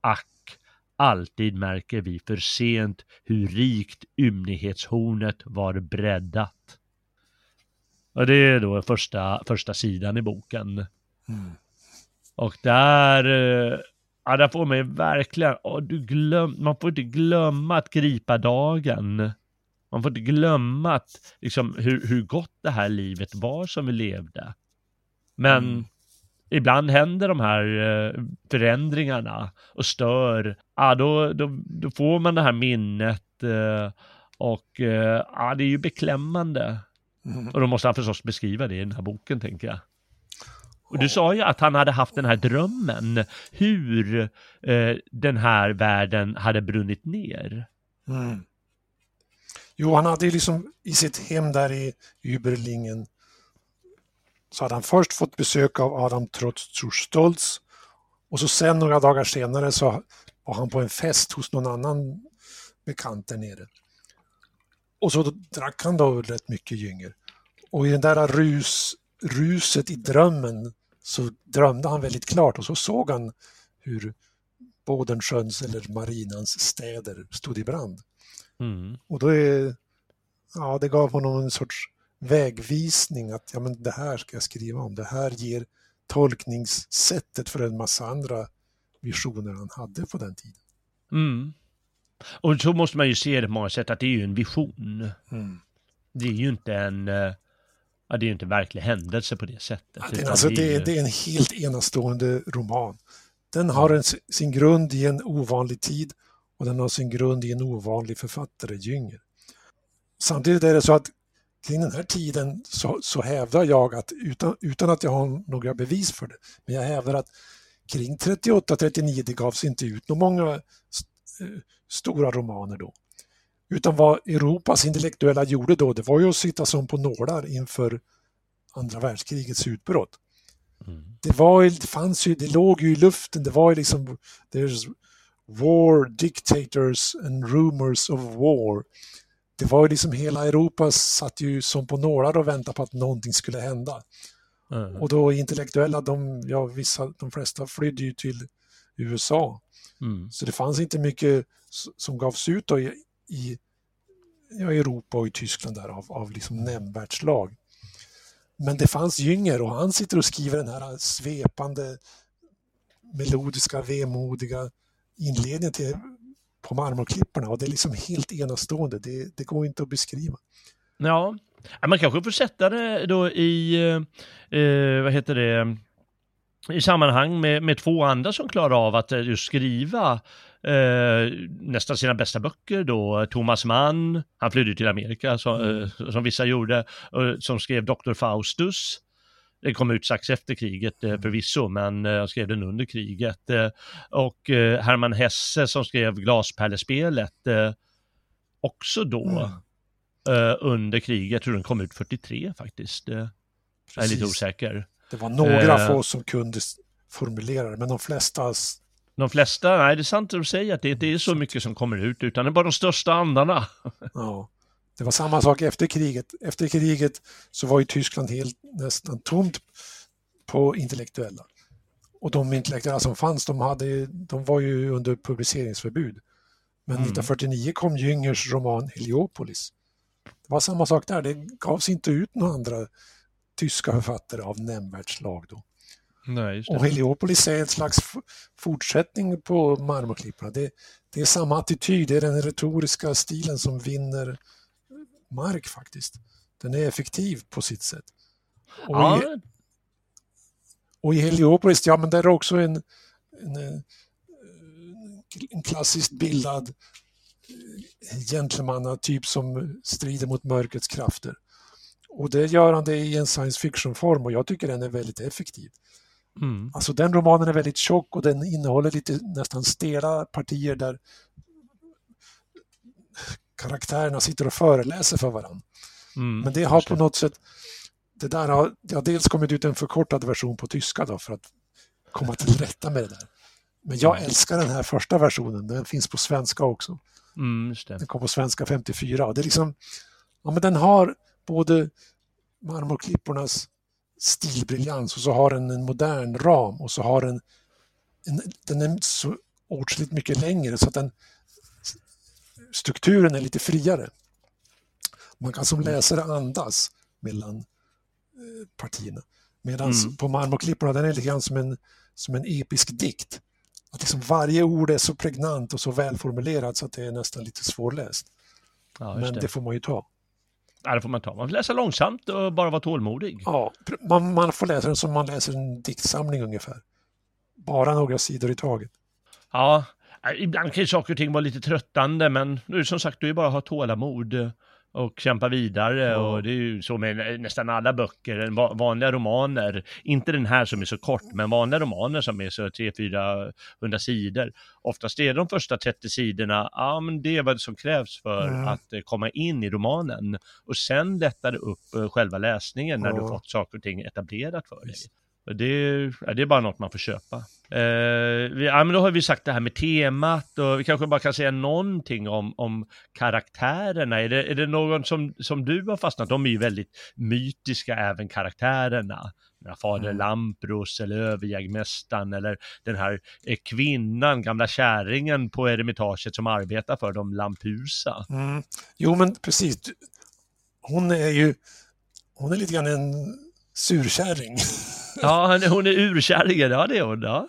Ack, alltid märker vi för sent hur rikt ymnighetshornet var breddat. Och det är då första, första sidan i boken. Mm. Och där eh, Ja, där får man ju verkligen, oh, du glöm, man får inte glömma att gripa dagen. Man får inte glömma att, liksom, hur, hur gott det här livet var som vi levde. Men mm. ibland händer de här eh, förändringarna och stör. Ja, då, då, då får man det här minnet eh, och eh, ja, det är ju beklämmande. Mm. Och då måste han förstås beskriva det i den här boken, tänker jag. Och du sa ju att han hade haft den här drömmen hur eh, den här världen hade brunnit ner. Mm. Jo, han hade ju liksom i sitt hem där i Überlingen så hade han först fått besök av Adam Trotz Stolz och så sen några dagar senare så var han på en fest hos någon annan bekant där nere. Och så drack han då rätt mycket gynger. Och i den där rus, ruset i drömmen så drömde han väldigt klart och så såg han hur Bodensjöns eller Marinans städer stod i brand. Mm. Och då är, ja, det gav honom en sorts vägvisning att ja, men det här ska jag skriva om. Det här ger tolkningssättet för en massa andra visioner han hade på den tiden. Mm. Och så måste man ju se det på många sätt att det är ju en vision. Mm. Det är ju inte en eh, ja, det är ju inte en verklig händelse på det sättet. Ja, det, alltså, det, är, det är en helt enastående roman. Den har en, sin grund i en ovanlig tid och den har sin grund i en ovanlig författare, Jünger. Samtidigt är det så att kring den här tiden så, så hävdar jag att, utan, utan att jag har några bevis för det, men jag hävdar att kring 38-39 det gavs inte ut några många st stora romaner då. Utan vad Europas intellektuella gjorde då, det var ju att sitta som på nålar inför andra världskrigets utbrott. Mm. Det, var, det fanns ju, det låg ju i luften, det var ju liksom there's war, dictators and rumors of war. Det var ju liksom hela Europa satt ju som på nålar och väntade på att någonting skulle hända. Mm. Och då intellektuella, de, ja, vissa, de flesta flydde ju till USA. Mm. Så det fanns inte mycket som gavs ut då i, ja, Europa och i Tyskland där av, av liksom nämnvärt slag. Men det fanns Jünger och han sitter och skriver den här svepande, melodiska, vemodiga inledningen till, på marmorklipporna och det är liksom helt enastående. Det, det går inte att beskriva. Ja, Man kanske får sätta det då i, eh, vad heter det, i sammanhang med, med två andra som klarar av att eh, just skriva eh, nästan sina bästa böcker då. Thomas Mann, han flydde till Amerika som, mm. eh, som vissa gjorde, som skrev Dr. Faustus. Det kom ut strax efter kriget eh, förvisso, men jag skrev den under kriget. Och Hermann Hesse som skrev Glaspärlespelet, också då mm. under kriget. Jag tror den kom ut 43 faktiskt. Jag är lite osäker. Det var några eh, få som kunde formulera det, men de flesta de flesta, nej det är sant att du säger att det inte är så mycket som kommer ut utan det är bara de största andarna. Ja, det var samma sak efter kriget. Efter kriget så var ju Tyskland helt nästan tomt på intellektuella. Och de intellektuella som fanns, de, hade, de var ju under publiceringsförbud. Men mm. 1949 kom Jüngers roman Heliopolis. Det var samma sak där, det gavs inte ut några andra tyska författare av nämnvärt slag då. Nej, och Heliopolis är en slags fortsättning på Marmorklipporna. Det, det, är samma attityd, det är den retoriska stilen som vinner mark faktiskt. Den är effektiv på sitt sätt. Och, ja. i, och i Heliopolis, ja men där är också en, en, en klassiskt bildad gentlemannatyp som strider mot mörkrets krafter. Och det gör han det i en science fiction-form och jag tycker den är väldigt effektiv. Mm. Alltså den romanen är väldigt tjock och den innehåller lite nästan stela partier där karaktärerna sitter och föreläser för varandra. Mm, Men det har på något sätt, det där har, det har dels kommit ut en förkortad version på tyska då för att komma till rätta med det där. Men jag mm. älskar den här första versionen, den finns på svenska också. Mm, den kom på svenska 54 och det är liksom, ja men den har både marmorklippornas stilbriljans och så har den en modern ram och så har den en, den är så åtskilligt mycket längre så att den strukturen är lite friare. Man kan som mm. läsare andas mellan eh, partierna. Medan mm. på Marmorklipporna den är lite grann som en, som en episk dikt. Att liksom varje ord är så pregnant och så välformulerat så att det är nästan lite svårläst. Ja, Men det. det får man ju ta. Ja, det får man ta. Man får läsa långsamt och bara vara tålmodig. Ja, man, man får läsa den som man läser en diktsamling ungefär. Bara några sidor i taget. Ja, ibland kan ju saker och ting vara lite tröttande, men nu som sagt, du är bara att ha tålamod och kämpa vidare ja. och det är ju så med nästan alla böcker, vanliga romaner, inte den här som är så kort, men vanliga romaner som är så 300-400 sidor. Oftast är de första 30 sidorna, ja men det är vad som krävs för mm. att eh, komma in i romanen och sen lättar det upp eh, själva läsningen när ja. du fått saker och ting etablerat för dig. Det är, det är bara något man får köpa. Eh, vi, ja, men då har vi sagt det här med temat och vi kanske bara kan säga någonting om, om karaktärerna. Är det, är det någon som, som du har fastnat? De är ju väldigt mytiska även karaktärerna. Fader mm. Lampros eller överjägmästaren eller den här eh, kvinnan, gamla kärringen på eremitaget som arbetar för dem, Lampusa. Mm. Jo men precis, hon är ju, hon är lite grann en surkärring. Ja, hon är urkärringen, ja det är hon. Ja.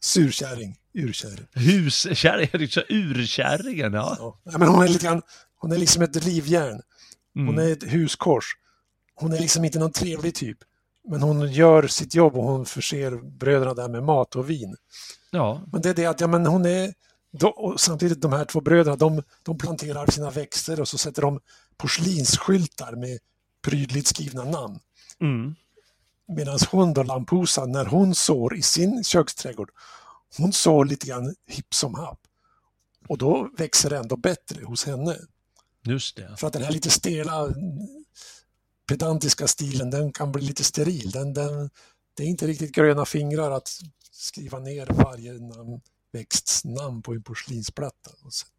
Surkärring, urkärring. Huskärring, urkärringen, ja. ja. men hon är lite grann, hon är liksom ett rivjärn. Hon mm. är ett huskors. Hon är liksom inte någon trevlig typ. Men hon gör sitt jobb och hon förser bröderna där med mat och vin. Ja. Men det är det att ja, men hon är, och samtidigt de här två bröderna, de, de planterar sina växter och så sätter de porslinsskyltar med prydligt skrivna namn. Mm. Medan hon då, Lampusa, när hon sår i sin köksträdgård, hon sår lite grann hipp som happ. Och då växer det ändå bättre hos henne. Just det. För att den här lite stela, pedantiska stilen, den kan bli lite steril. Den, den, det är inte riktigt gröna fingrar att skriva ner varje namn, växtsnamn på en porslinsplatta.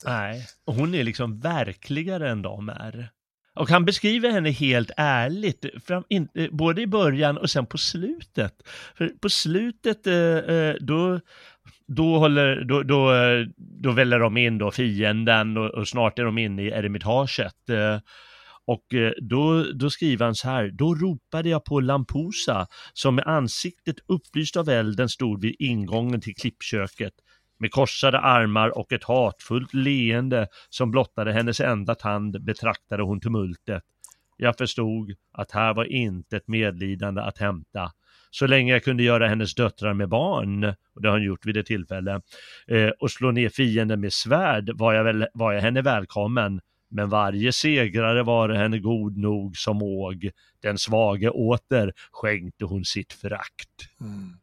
Nej, och hon är liksom verkligare än de är. Och han beskriver henne helt ärligt, fram, in, eh, både i början och sen på slutet. För på slutet, eh, eh då, då, håller, då, då, eh, då väller de in då fienden och, och snart är de inne i eremitaget. Och då, då skriver han så här, då ropade jag på Lampusa som med ansiktet upplyst av elden stod vid ingången till klippköket. Med korsade armar och ett hatfullt leende som blottade hennes enda tand betraktade hon tumultet. Jag förstod att här var inte ett medlidande att hämta. Så länge jag kunde göra hennes döttrar med barn, och det har hon gjort vid ett tillfälle, eh, och slå ner fienden med svärd var jag, väl, var jag henne välkommen. Men varje segrare var henne god nog som åg, den svage åter skänkte hon sitt förakt. Mm.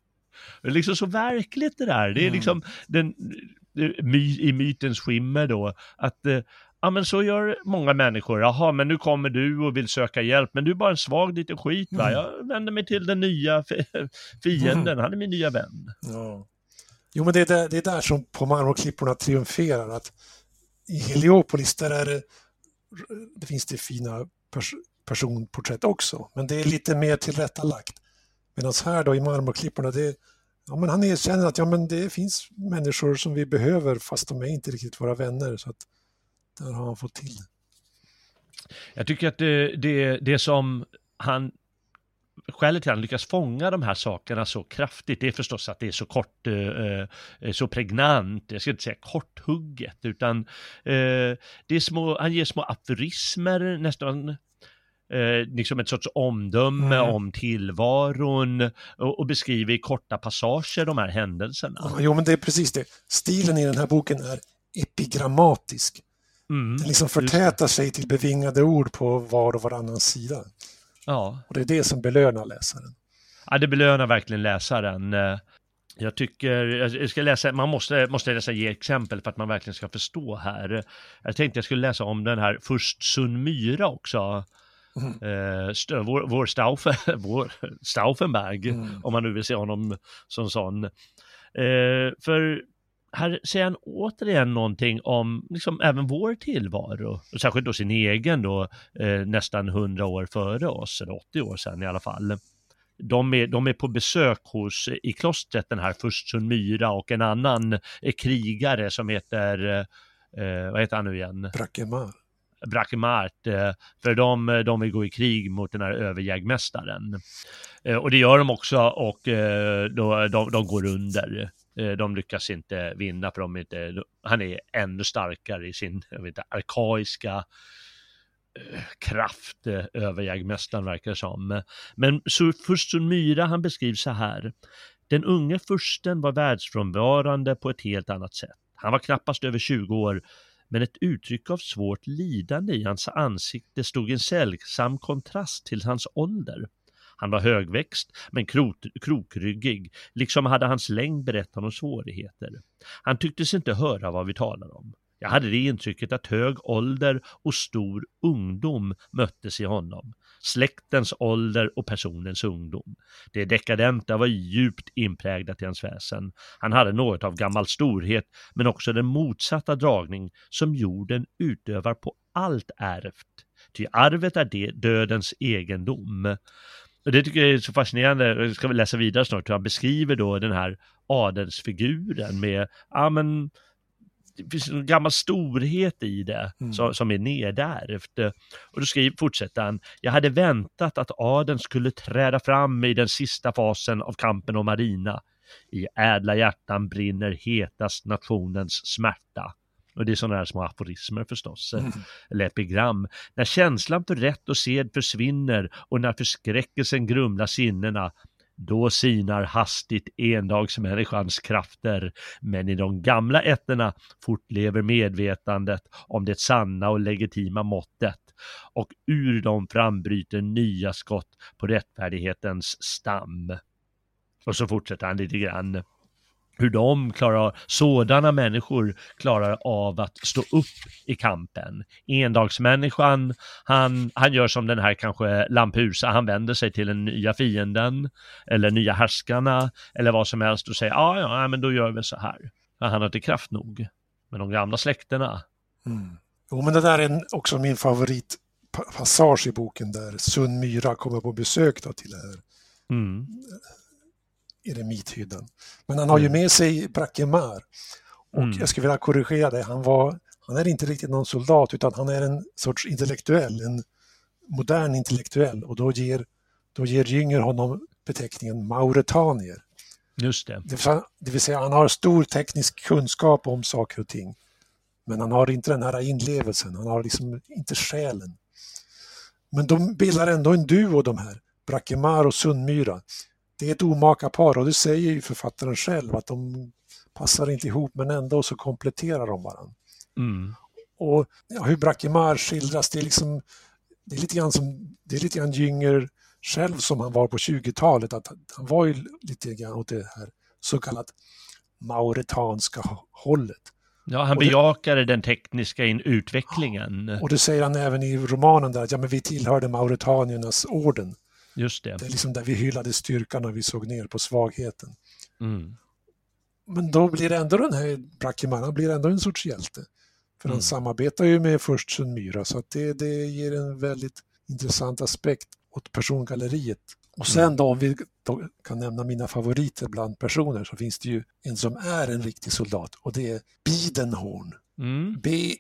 Det är liksom så verkligt det där. Det är mm. liksom den, i mytens skimmer då, att eh, ja men så gör många människor, jaha men nu kommer du och vill söka hjälp, men du är bara en svag liten skit va, mm. jag vänder mig till den nya fienden, han är min nya vän. Ja. Jo men det är där, det är där som på marmorklipporna triumferar, att i Heliopolis där är det, det finns det fina pers personporträtt också, men det är lite mer tillrättalagt. Medan här då i marmorklipporna, det, ja, men han erkänner att ja, men det finns människor som vi behöver fast de är inte riktigt våra vänner. Så att där har han fått till det. Jag tycker att det, det, det som han skälet till att han lyckas fånga de här sakerna så kraftigt, det är förstås att det är så kort, eh, eh så pregnant, jag ska inte säga korthugget, utan eh, det är små, han ger små aforismer, nästan eh, liksom ett sorts omdöme mm. om tillvaron och, och, beskriver i korta passager de här händelserna. Ja, jo, men det är precis det. Stilen i den här boken är epigrammatisk. Mm, den liksom förtätar sig till bevingade ord på var och varannan sida. Ja. Och det är det som belönar läsaren. Ja, det belönar verkligen läsaren. Jag tycker, jag ska läsa, man måste, måste läsa ge exempel för att man verkligen ska förstå här. Jag tänkte jag skulle läsa om den här Först Sun Myra också. Mm. Eh, vår, vår, Staufe, vår Stauffenberg, mm. om man nu vill se honom som sån. Eh, för här säger han återigen någonting om liksom även vår tillvaro, och särskilt då sin egen då, eh, nästan 100 år före oss, eller 80 år sedan i alla fall. De är, de är på besök hos, i klostret, den här Furstsun Myra och en annan eh, krigare som heter, eh, vad heter han nu igen? Brakemar. Brakemart, eh, för de, eh, de vill gå i krig mot den här överjägmästaren. Eh, och det gör de också och eh, då, de, de går under. Eh, de lyckas inte vinna för de inte, han är ännu starkare i sin jag vet inte, arkaiska eh, kraft överjägmästaren verkar det som. Men fursten Myra han beskrivs så här. Den unge fursten var världsfrånvarande på ett helt annat sätt. Han var knappast över 20 år, men ett uttryck av svårt lidande i hans ansikte stod en sällsam kontrast till hans ålder. Han var högväxt men krot, krokryggig, liksom hade hans längd berättat om svårigheter. Han tycktes inte höra vad vi talade om. Jag hade det intrycket att hög ålder och stor ungdom möttes i honom. Släktens ålder och personens ungdom. Det dekadenta var djupt inpräglat i hans väsen. Han hade något av gammal storhet, men också den motsatta dragning som jorden utövar på allt ärvt. Ty arvet är det dödens egendom. Och det tycker jag är så fascinerande, jag ska väl läsa vidare snart, hur han beskriver då den här adelsfiguren med, ja men, det finns en gammal storhet i det mm. som, som är nedärvt. Och då skriver, fortsätter han, jag hade väntat att adeln skulle träda fram i den sista fasen av kampen om Marina. I ädla hjärtan brinner hetast nationens smärta. Och det är sådana här små aforismer förstås, mm. eller epigram. När känslan för rätt och sed försvinner och när förskräckelsen grumlar sinnena, då sinar hastigt endagsmänniskans krafter, men i de gamla ätterna fortlever medvetandet om det sanna och legitima måttet och ur dem frambryter nya skott på rättfärdighetens stam. Och så fortsätter han lite grann hur de klarar, sådana människor klarar av att stå upp i kampen. Endagsmänniskan, han, han gör som den här kanske Lampusa, han vänder sig till den nya fienden eller nya härskarna eller vad som helst och säger ja, ja, men då gör vi så här. Han har inte kraft nog. Men de gamla släkterna. Mm. Jo, men det där är också min favoritpassage i boken där Sun Myra kommer på besök då till det här mm eremithyddan. Men han har ju mm. med sig Brakemar. Och mm. jag skulle vilja korrigera det, han, var, han är inte riktigt någon soldat utan han är en sorts intellektuell, en modern intellektuell och då ger, då ger Jünger honom beteckningen mauretanier. Just det. Det vill, säga, han har stor teknisk kunskap om saker och ting. Men han har inte den här inlevelsen, han har liksom inte själen. Men de bildar ändå en duo de här, Brackemar och Sundmyra. Det är ett omaka par och det säger ju författaren själv att de passar inte ihop men ändå så kompletterar de varandra. Mm. Och ja, hur Brackemar skildras, det är liksom det är lite grann som, det är lite grann Jünger själv som han var på 20-talet, att han var ju lite grann åt det här så kallat mauretanska hållet. Ja, han bejakade den tekniska utvecklingen. Och det säger han även i romanen där, att ja, men vi tillhörde mauretaniernas orden. Just det. Det är liksom där vi hyllade styrkan och vi såg ner på svagheten. Mm. Men då blir det ändå den här Brackeman, han blir ändå en sorts hjälte. För mm. han samarbetar ju med först Myra så att det, det ger en väldigt intressant aspekt åt persongalleriet. Och sen mm. då om vi då kan nämna mina favoriter bland personer så finns det ju en som är en riktig soldat och det är Bidenhorn. Mm. B-I-E-D-E-N-H-O-N.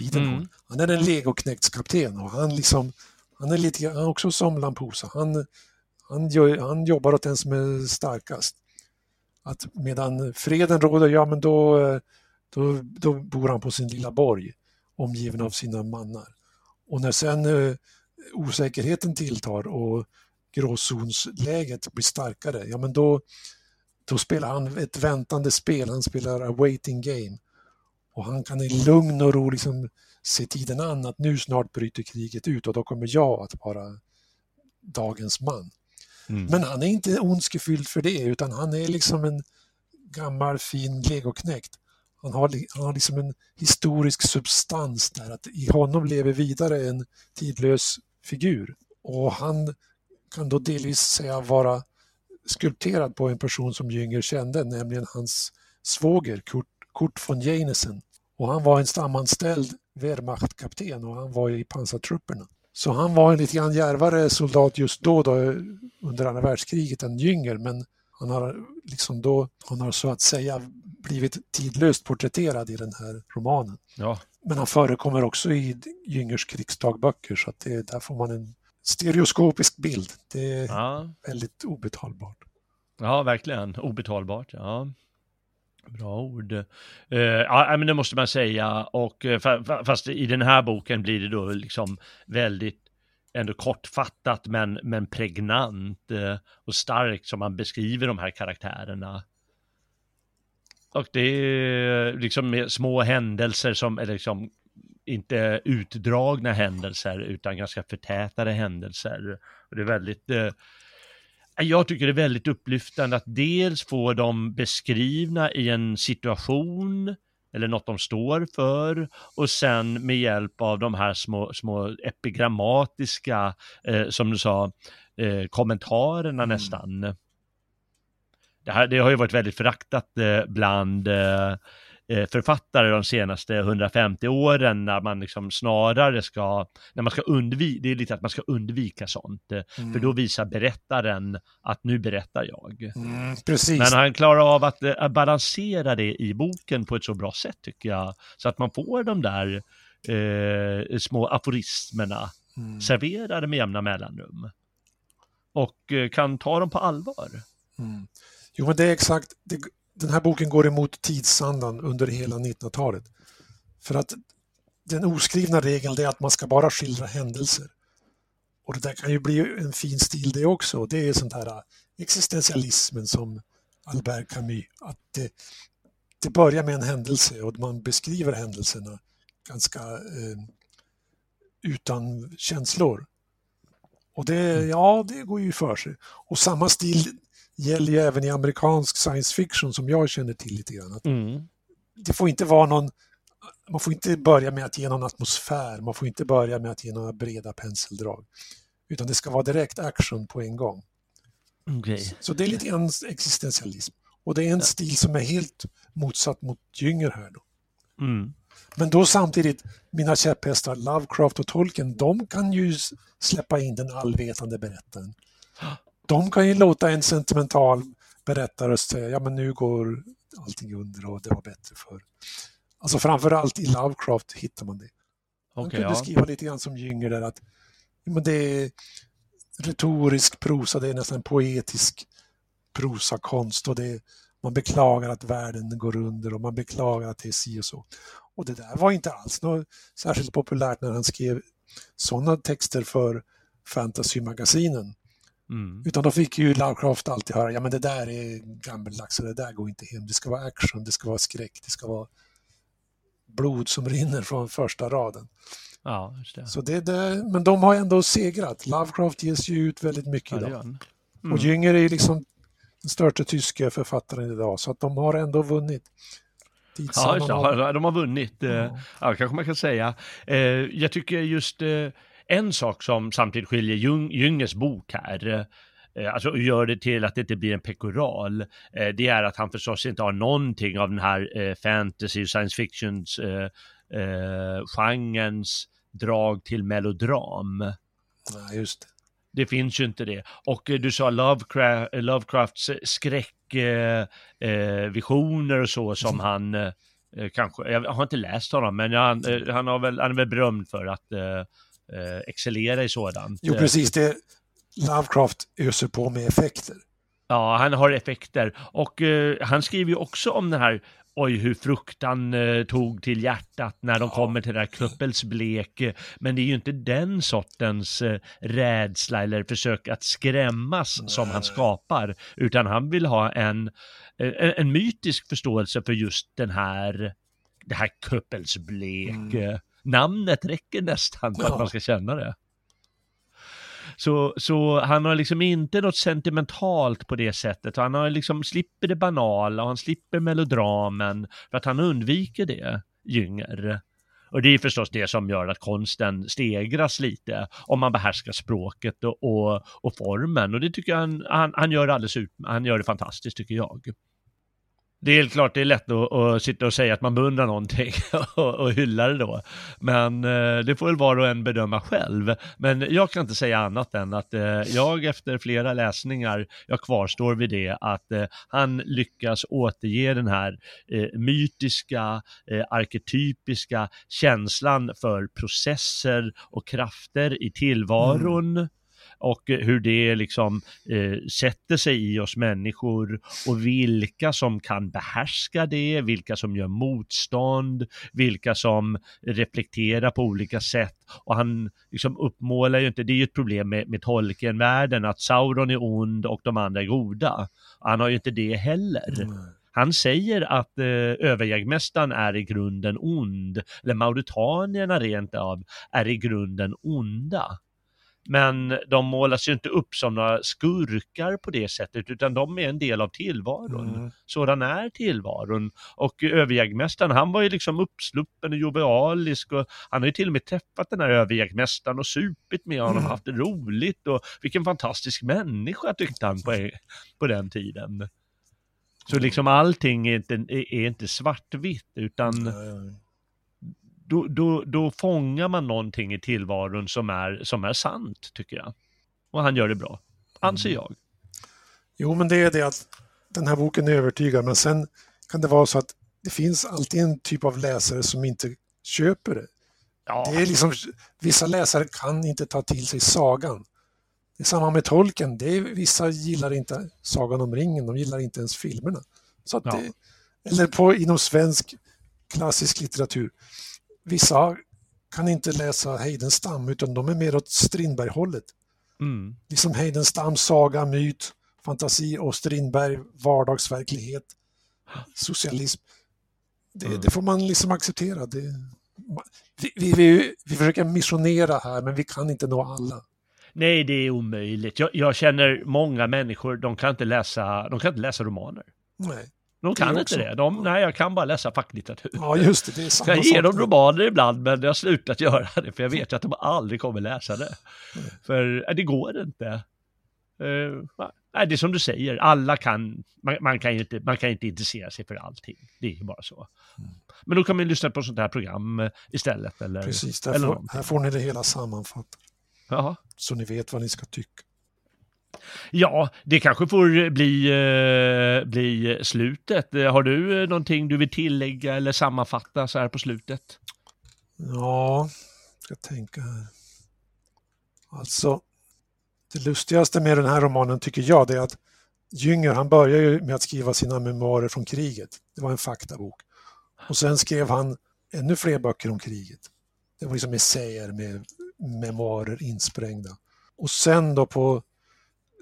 Bidenhorn. Mm. Han är en legoknektskapten och han liksom han är lite han är också som Lampusa. Han, han, gör, han jobbar åt den som är starkast. Att medan freden råder, ja men då, då, då bor han på sin lilla borg omgiven av sina mannar. Och när sen eh, osäkerheten tilltar och gråzonsläget blir starkare, ja men då, då spelar han ett väntande spel, han spelar a waiting game. Och han kan i lugn och ro liksom se tiden an att nu snart bryter kriget ut och då kommer jag att vara dagens man. Mm. Men han är inte ondskefylld för det utan han är liksom en gammal fin legoknäckt. Han har, han har liksom en historisk substans där, att i honom lever vidare en tidlös figur. Och han kan då delvis säga vara skulpterad på en person som Jünger kände, nämligen hans svåger Kurt, Kurt von Janesen. Och han var en stamanställd Wehrmachtkapten och han var i pansartrupperna. Så han var en lite grann järvare soldat just då, då under andra världskriget än Jünger, men han har liksom då, han har så att säga blivit tidlöst porträtterad i den här romanen. Ja. Men han förekommer också i Jüngers krigsdagböcker så att det, där får man en stereoskopisk bild. Det är ja. väldigt obetalbart. Ja, verkligen. Obetalbart, ja. Bra ord. Uh, ja, men det måste man säga. Och, uh, fast i den här boken blir det då liksom väldigt ändå kortfattat men, men pregnant uh, och starkt som man beskriver de här karaktärerna. Och det är liksom små händelser som är liksom inte utdragna händelser utan ganska förtätade händelser. Och det är väldigt eh, jag tycker det är väldigt upplyftande att dels få dem beskrivna i en situation eller något de står för och sen med hjälp av de här små, små epigrammatiska, eh, som du sa, eh, kommentarerna mm. nästan det, här, det har ju varit väldigt föraktat eh, bland eh, författare de senaste 150 åren när man liksom snarare ska, när man ska undvika, det är lite att man ska undvika sånt. Eh, mm. För då visar berättaren att nu berättar jag. Mm, precis. Men han klarar av att, att balansera det i boken på ett så bra sätt tycker jag. Så att man får de där eh, små aforismerna mm. serverade med jämna mellanrum. Och eh, kan ta dem på allvar. Mm. Jo, men det är exakt, det, den här boken går emot tidsandan under hela 1900-talet. För att den oskrivna regeln är att man ska bara skildra händelser. Och det där kan ju bli en fin stil det också. Det är sånt här äh, existentialismen som Albert Camus. Att det, det börjar med en händelse och man beskriver händelserna ganska eh, utan känslor. Och det, mm. ja, det går ju för sig. Och samma stil gäller ju även i amerikansk science fiction som jag känner till lite grann. Mm. Det får inte vara någon, man får inte börja med att ge någon atmosfär, man får inte börja med att ge några breda penseldrag. Utan det ska vara direkt action på en gång. Okay. Så, det är lite grann existentialism. Och det är en ja. stil som är helt motsatt mot Jünger här då. Mm. Men då samtidigt, mina käpphästar Lovecraft och Tolkien, de kan ju släppa in den allvetande berättaren de kan ju låta en sentimental berättare säga ja men nu går allting under och det var bättre förr. Alltså framförallt i Lovecraft hittar man det. Man okay, kunde ja. skriva lite grann som Jünger där att men det är retorisk prosa, det är nästan poetisk prosakonst och det, man beklagar att världen går under och man beklagar att det är si och så. Och det där var inte alls något särskilt populärt när han skrev sådana texter för fantasymagasinen. Mm. Utan då fick ju Lovecraft alltid höra, ja men det där är gammeldags och det där går inte hem. Det ska vara action, det ska vara skräck, det ska vara blod som rinner från första raden. Ja, det. Så det, det, men de har ändå segrat. Lovecraft ges ju ut väldigt mycket ja, idag. Mm. Och Jünger är ju liksom den största tyska författaren idag, så att de har ändå vunnit. Ja, de har vunnit, eh, ja. ja, kanske man kan säga. Eh, jag tycker just eh, en sak som samtidigt skiljer Jüngers bok här, alltså gör det till att det inte blir en pekoral, det är att han förstås inte har någonting av den här fantasy och science fictions eh, genrens drag till melodram. Ja, just det. Det finns ju inte det. Och eh, du sa Lovecraft, Lovecrafts skräckvisioner eh, och så som mm. han eh, kanske, jag har inte läst honom, men han, han, har väl, han är väl berömd för att eh, excellera i sådant. Jo, precis. Det, Lovecraft öser på med effekter. Ja, han har effekter. Och eh, han skriver ju också om den här oj hur fruktan eh, tog till hjärtat när de ja. kommer till det där kuppelsblek. Men det är ju inte den sortens eh, rädsla eller försök att skrämmas Nej. som han skapar, utan han vill ha en, en, en mytisk förståelse för just den här, det här kuppelsblek. Mm. Namnet räcker nästan för att man ska känna det. Så, så han har liksom inte något sentimentalt på det sättet. Han har liksom slipper det banala och han slipper melodramen för att han undviker det, Jünger. Och det är förstås det som gör att konsten stegras lite om man behärskar språket och, och, och formen. Och det tycker jag han, han, han gör alldeles ut, han gör det fantastiskt tycker jag det är helt klart det är lätt att, att sitta och säga att man beundrar någonting och, och hylla det då. Men eh, det får väl var och en bedöma själv. Men jag kan inte säga annat än att eh, jag efter flera läsningar, jag kvarstår vid det, att eh, han lyckas återge den här mytiska, arketypiska känslan för processer och krafter i tillvaron. Mm och hur det liksom eh, sätter sig i oss människor och vilka som kan behärska det, vilka som gör motstånd, vilka som reflekterar på olika sätt och han liksom uppmålar ju inte, det är ju ett problem med, med Tolkien-världen att Sauron är ond och de andra är goda. Han har ju inte det heller. Mm. Han säger att eh, överjägmästaren är i grunden ond, eller mauritanierna rent av är i grunden onda. Men de målas ju inte upp som några skurkar på det sättet, utan de är en del av tillvaron. Mm. Sådan är tillvaron. Och överjägmästaren, han var ju liksom uppsluppen och jovialisk och han har ju till och med träffat den här överjägmästaren och supit med honom, mm. haft det roligt och vilken fantastisk människa tyckte han på, på den tiden. Så liksom allting är inte, är inte svartvitt utan mm då, då, då fångar man någonting i tillvaron som är, som är sant, tycker jag. Och han gör det bra, anser mm. jag. Jo, men det är det att den här boken är övertygad, men sen kan det vara så att det finns alltid en typ av läsare som inte köper det. Ja. det är liksom, vissa läsare kan inte ta till sig sagan. Det är samma med tolken. Det är, vissa gillar inte Sagan om ringen, de gillar inte ens filmerna. Så att ja. det, eller på, inom svensk klassisk litteratur vissa kan inte läsa Heidenstam utan de är mer åt Strindberg-hållet. Mm. Liksom Heidenstam, saga, myt, fantasi och Strindberg, vardagsverklighet, socialism. Det, mm. det får man liksom acceptera. Det, vi, vi, vi, vi försöker missionera här men vi kan inte nå alla. Nej, det är omöjligt. Jag, jag, känner många människor, de kan inte läsa, de kan inte läsa romaner. Nej. De kan inte det. De, nej, jag kan bara läsa facklitteratur. Ja, just det. det är samma jag ger dem romaner ibland, men jag har slutat göra det, för jag vet att de aldrig kommer läsa det. Mm. För äh, det går inte. Uh, nej, det är som du säger, alla kan, man, man, kan inte, man kan inte intressera sig för allting. Det är bara så. Mm. Men då kan man lyssna på sånt här program eh, istället. Eller, Precis, eller får, här får ni det hela sammanfattat. Så ni vet vad ni ska tycka. Ja, det kanske får eh, bli, eh, bli slutet. Eh, har du eh, någonting du vill tillägga eller sammanfatta så här på slutet? Ja, ska tänka här. Alltså, det lustigaste med den här romanen tycker jag det är att Jünger han började ju med att skriva sina memoarer från kriget. Det var en faktabok. Och sen skrev han ännu fler böcker om kriget. Det var liksom essäer med memoarer insprängda. Och sen då på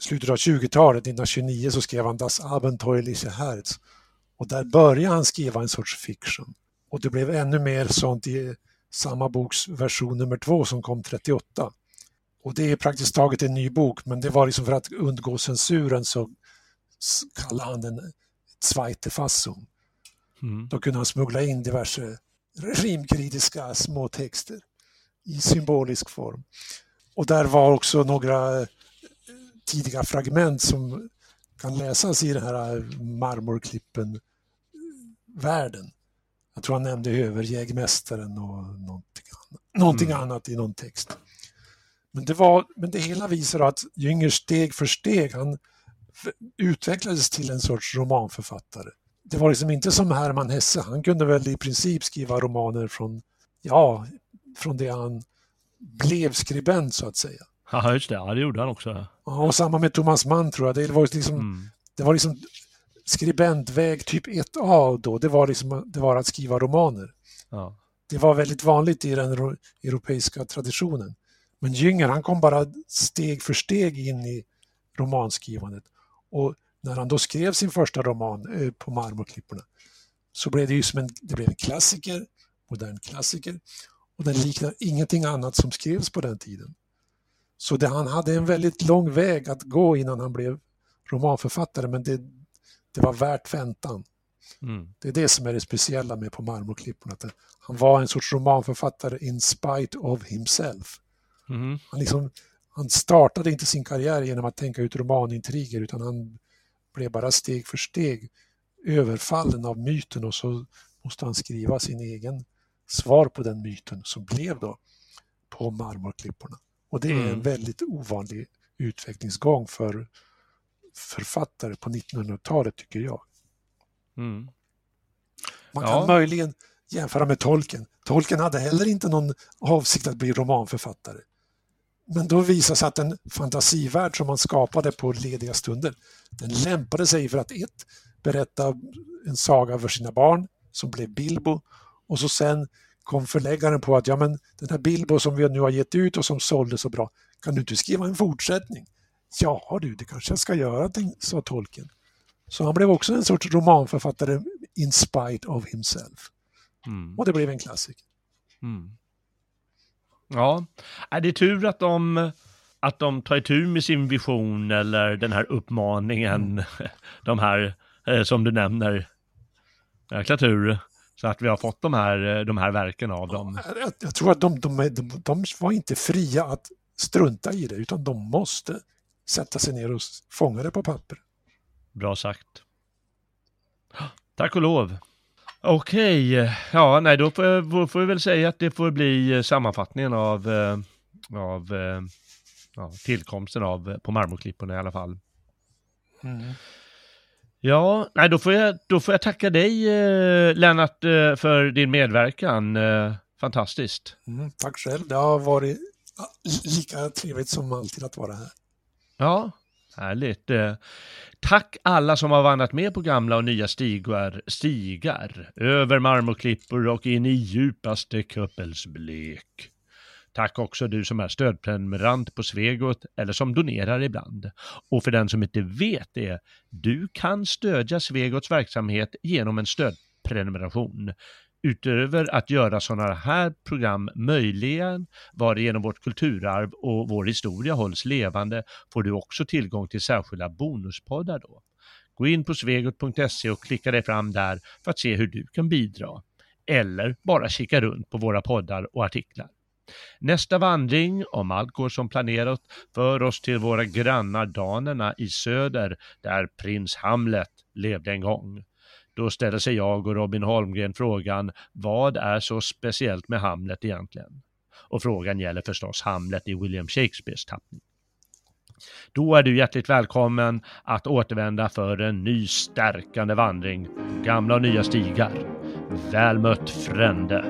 slutet av 20-talet, 1929, så skrev han Das Abenteuerliche Herz. Och där började han skriva en sorts fiction. Och det blev ännu mer sånt i samma boks version nummer två som kom 38. Och det är praktiskt taget en ny bok, men det var liksom för att undgå censuren så kallade han den Zweite Fassung. Mm. Då kunde han smuggla in diverse rimkritiska små texter i symbolisk form. Och där var också några tidiga fragment som kan läsas i den här marmorklippen-världen. Jag tror han nämnde överjägmästaren och någonting, annat, någonting mm. annat i någon text. Men det, var, men det hela visar att Jünger steg för steg, han utvecklades till en sorts romanförfattare. Det var liksom inte som Hermann Hesse, han kunde väl i princip skriva romaner från, ja, från det han blev skribent så att säga. Ja, just det. Ja, det gjorde han också. Ja, och samma med Thomas Mann tror jag. Det var liksom, mm. det var liksom skribentväg typ 1A då. Det var, liksom, det var att skriva romaner. Ja. Det var väldigt vanligt i den europeiska traditionen. Men Jünger, han kom bara steg för steg in i romanskrivandet. Och när han då skrev sin första roman eh, på Marmorklipporna så blev det ju som en, det blev en klassiker, modern klassiker och den liknar ingenting annat som skrevs på den tiden. Så det, han hade en väldigt lång väg att gå innan han blev romanförfattare men det, det var värt väntan. Mm. Det är det som är det speciella med På marmorklipporna. Att han var en sorts romanförfattare in spite of himself. Mm. Han, liksom, han startade inte sin karriär genom att tänka ut romanintriger utan han blev bara steg för steg överfallen av myten och så måste han skriva sin egen svar på den myten som blev då På marmorklipporna. Och det är en mm. väldigt ovanlig utvecklingsgång för författare på 1900-talet tycker jag. Mm. Man kan ja. möjligen jämföra med Tolkien. Tolkien hade heller inte någon avsikt att bli romanförfattare. Men då visade sig att den fantasivärld som man skapade på lediga stunder, den lämpade sig för att ett, berätta en saga för sina barn som blev Bilbo och så sen kom förläggaren på att ja men den här Bilbo som vi nu har gett ut och som sålde så bra, kan du inte skriva en fortsättning? Ja du, det kanske jag ska göra, sa tolken. Så han blev också en sorts romanförfattare in spite of himself. Mm. Och det blev en klassiker. Mm. Ja, är det tur att de, att de tar itu med sin vision eller den här uppmaningen, mm. de här eh, som du nämner. Jäkla tur. Så att vi har fått de här, de här verken av dem. Jag, jag tror att de, de, de, de var inte fria att strunta i det, utan de måste sätta sig ner och fånga det på papper. Bra sagt. Tack och lov. Okej, ja, nej, då får, får vi väl säga att det får bli sammanfattningen av, eh, av eh, ja, tillkomsten av På marmorklipporna i alla fall. Mm. Ja, nej, då får jag, då får jag tacka dig eh, Lennart eh, för din medverkan. Eh, fantastiskt. Mm, tack själv. Det har varit lika trevligt som alltid att vara här. Ja, härligt. Eh, tack alla som har vandrat med på gamla och nya stigar, stigar över marmorklippor och in i djupaste kuppelsblek. Tack också du som är stödprenumerant på Svegot eller som donerar ibland. Och för den som inte vet det, du kan stödja Svegots verksamhet genom en stödprenumeration. Utöver att göra sådana här program möjliga, varigenom vårt kulturarv och vår historia hålls levande, får du också tillgång till särskilda bonuspoddar då. Gå in på svegot.se och klicka dig fram där för att se hur du kan bidra. Eller bara kika runt på våra poddar och artiklar. Nästa vandring, om allt går som planerat, för oss till våra grannar danerna i söder, där prins Hamlet levde en gång. Då ställer sig jag och Robin Holmgren frågan, vad är så speciellt med Hamlet egentligen? Och frågan gäller förstås Hamlet i William Shakespeares tappning. Då är du hjärtligt välkommen att återvända för en ny stärkande vandring, gamla och nya stigar. Väl mött frände!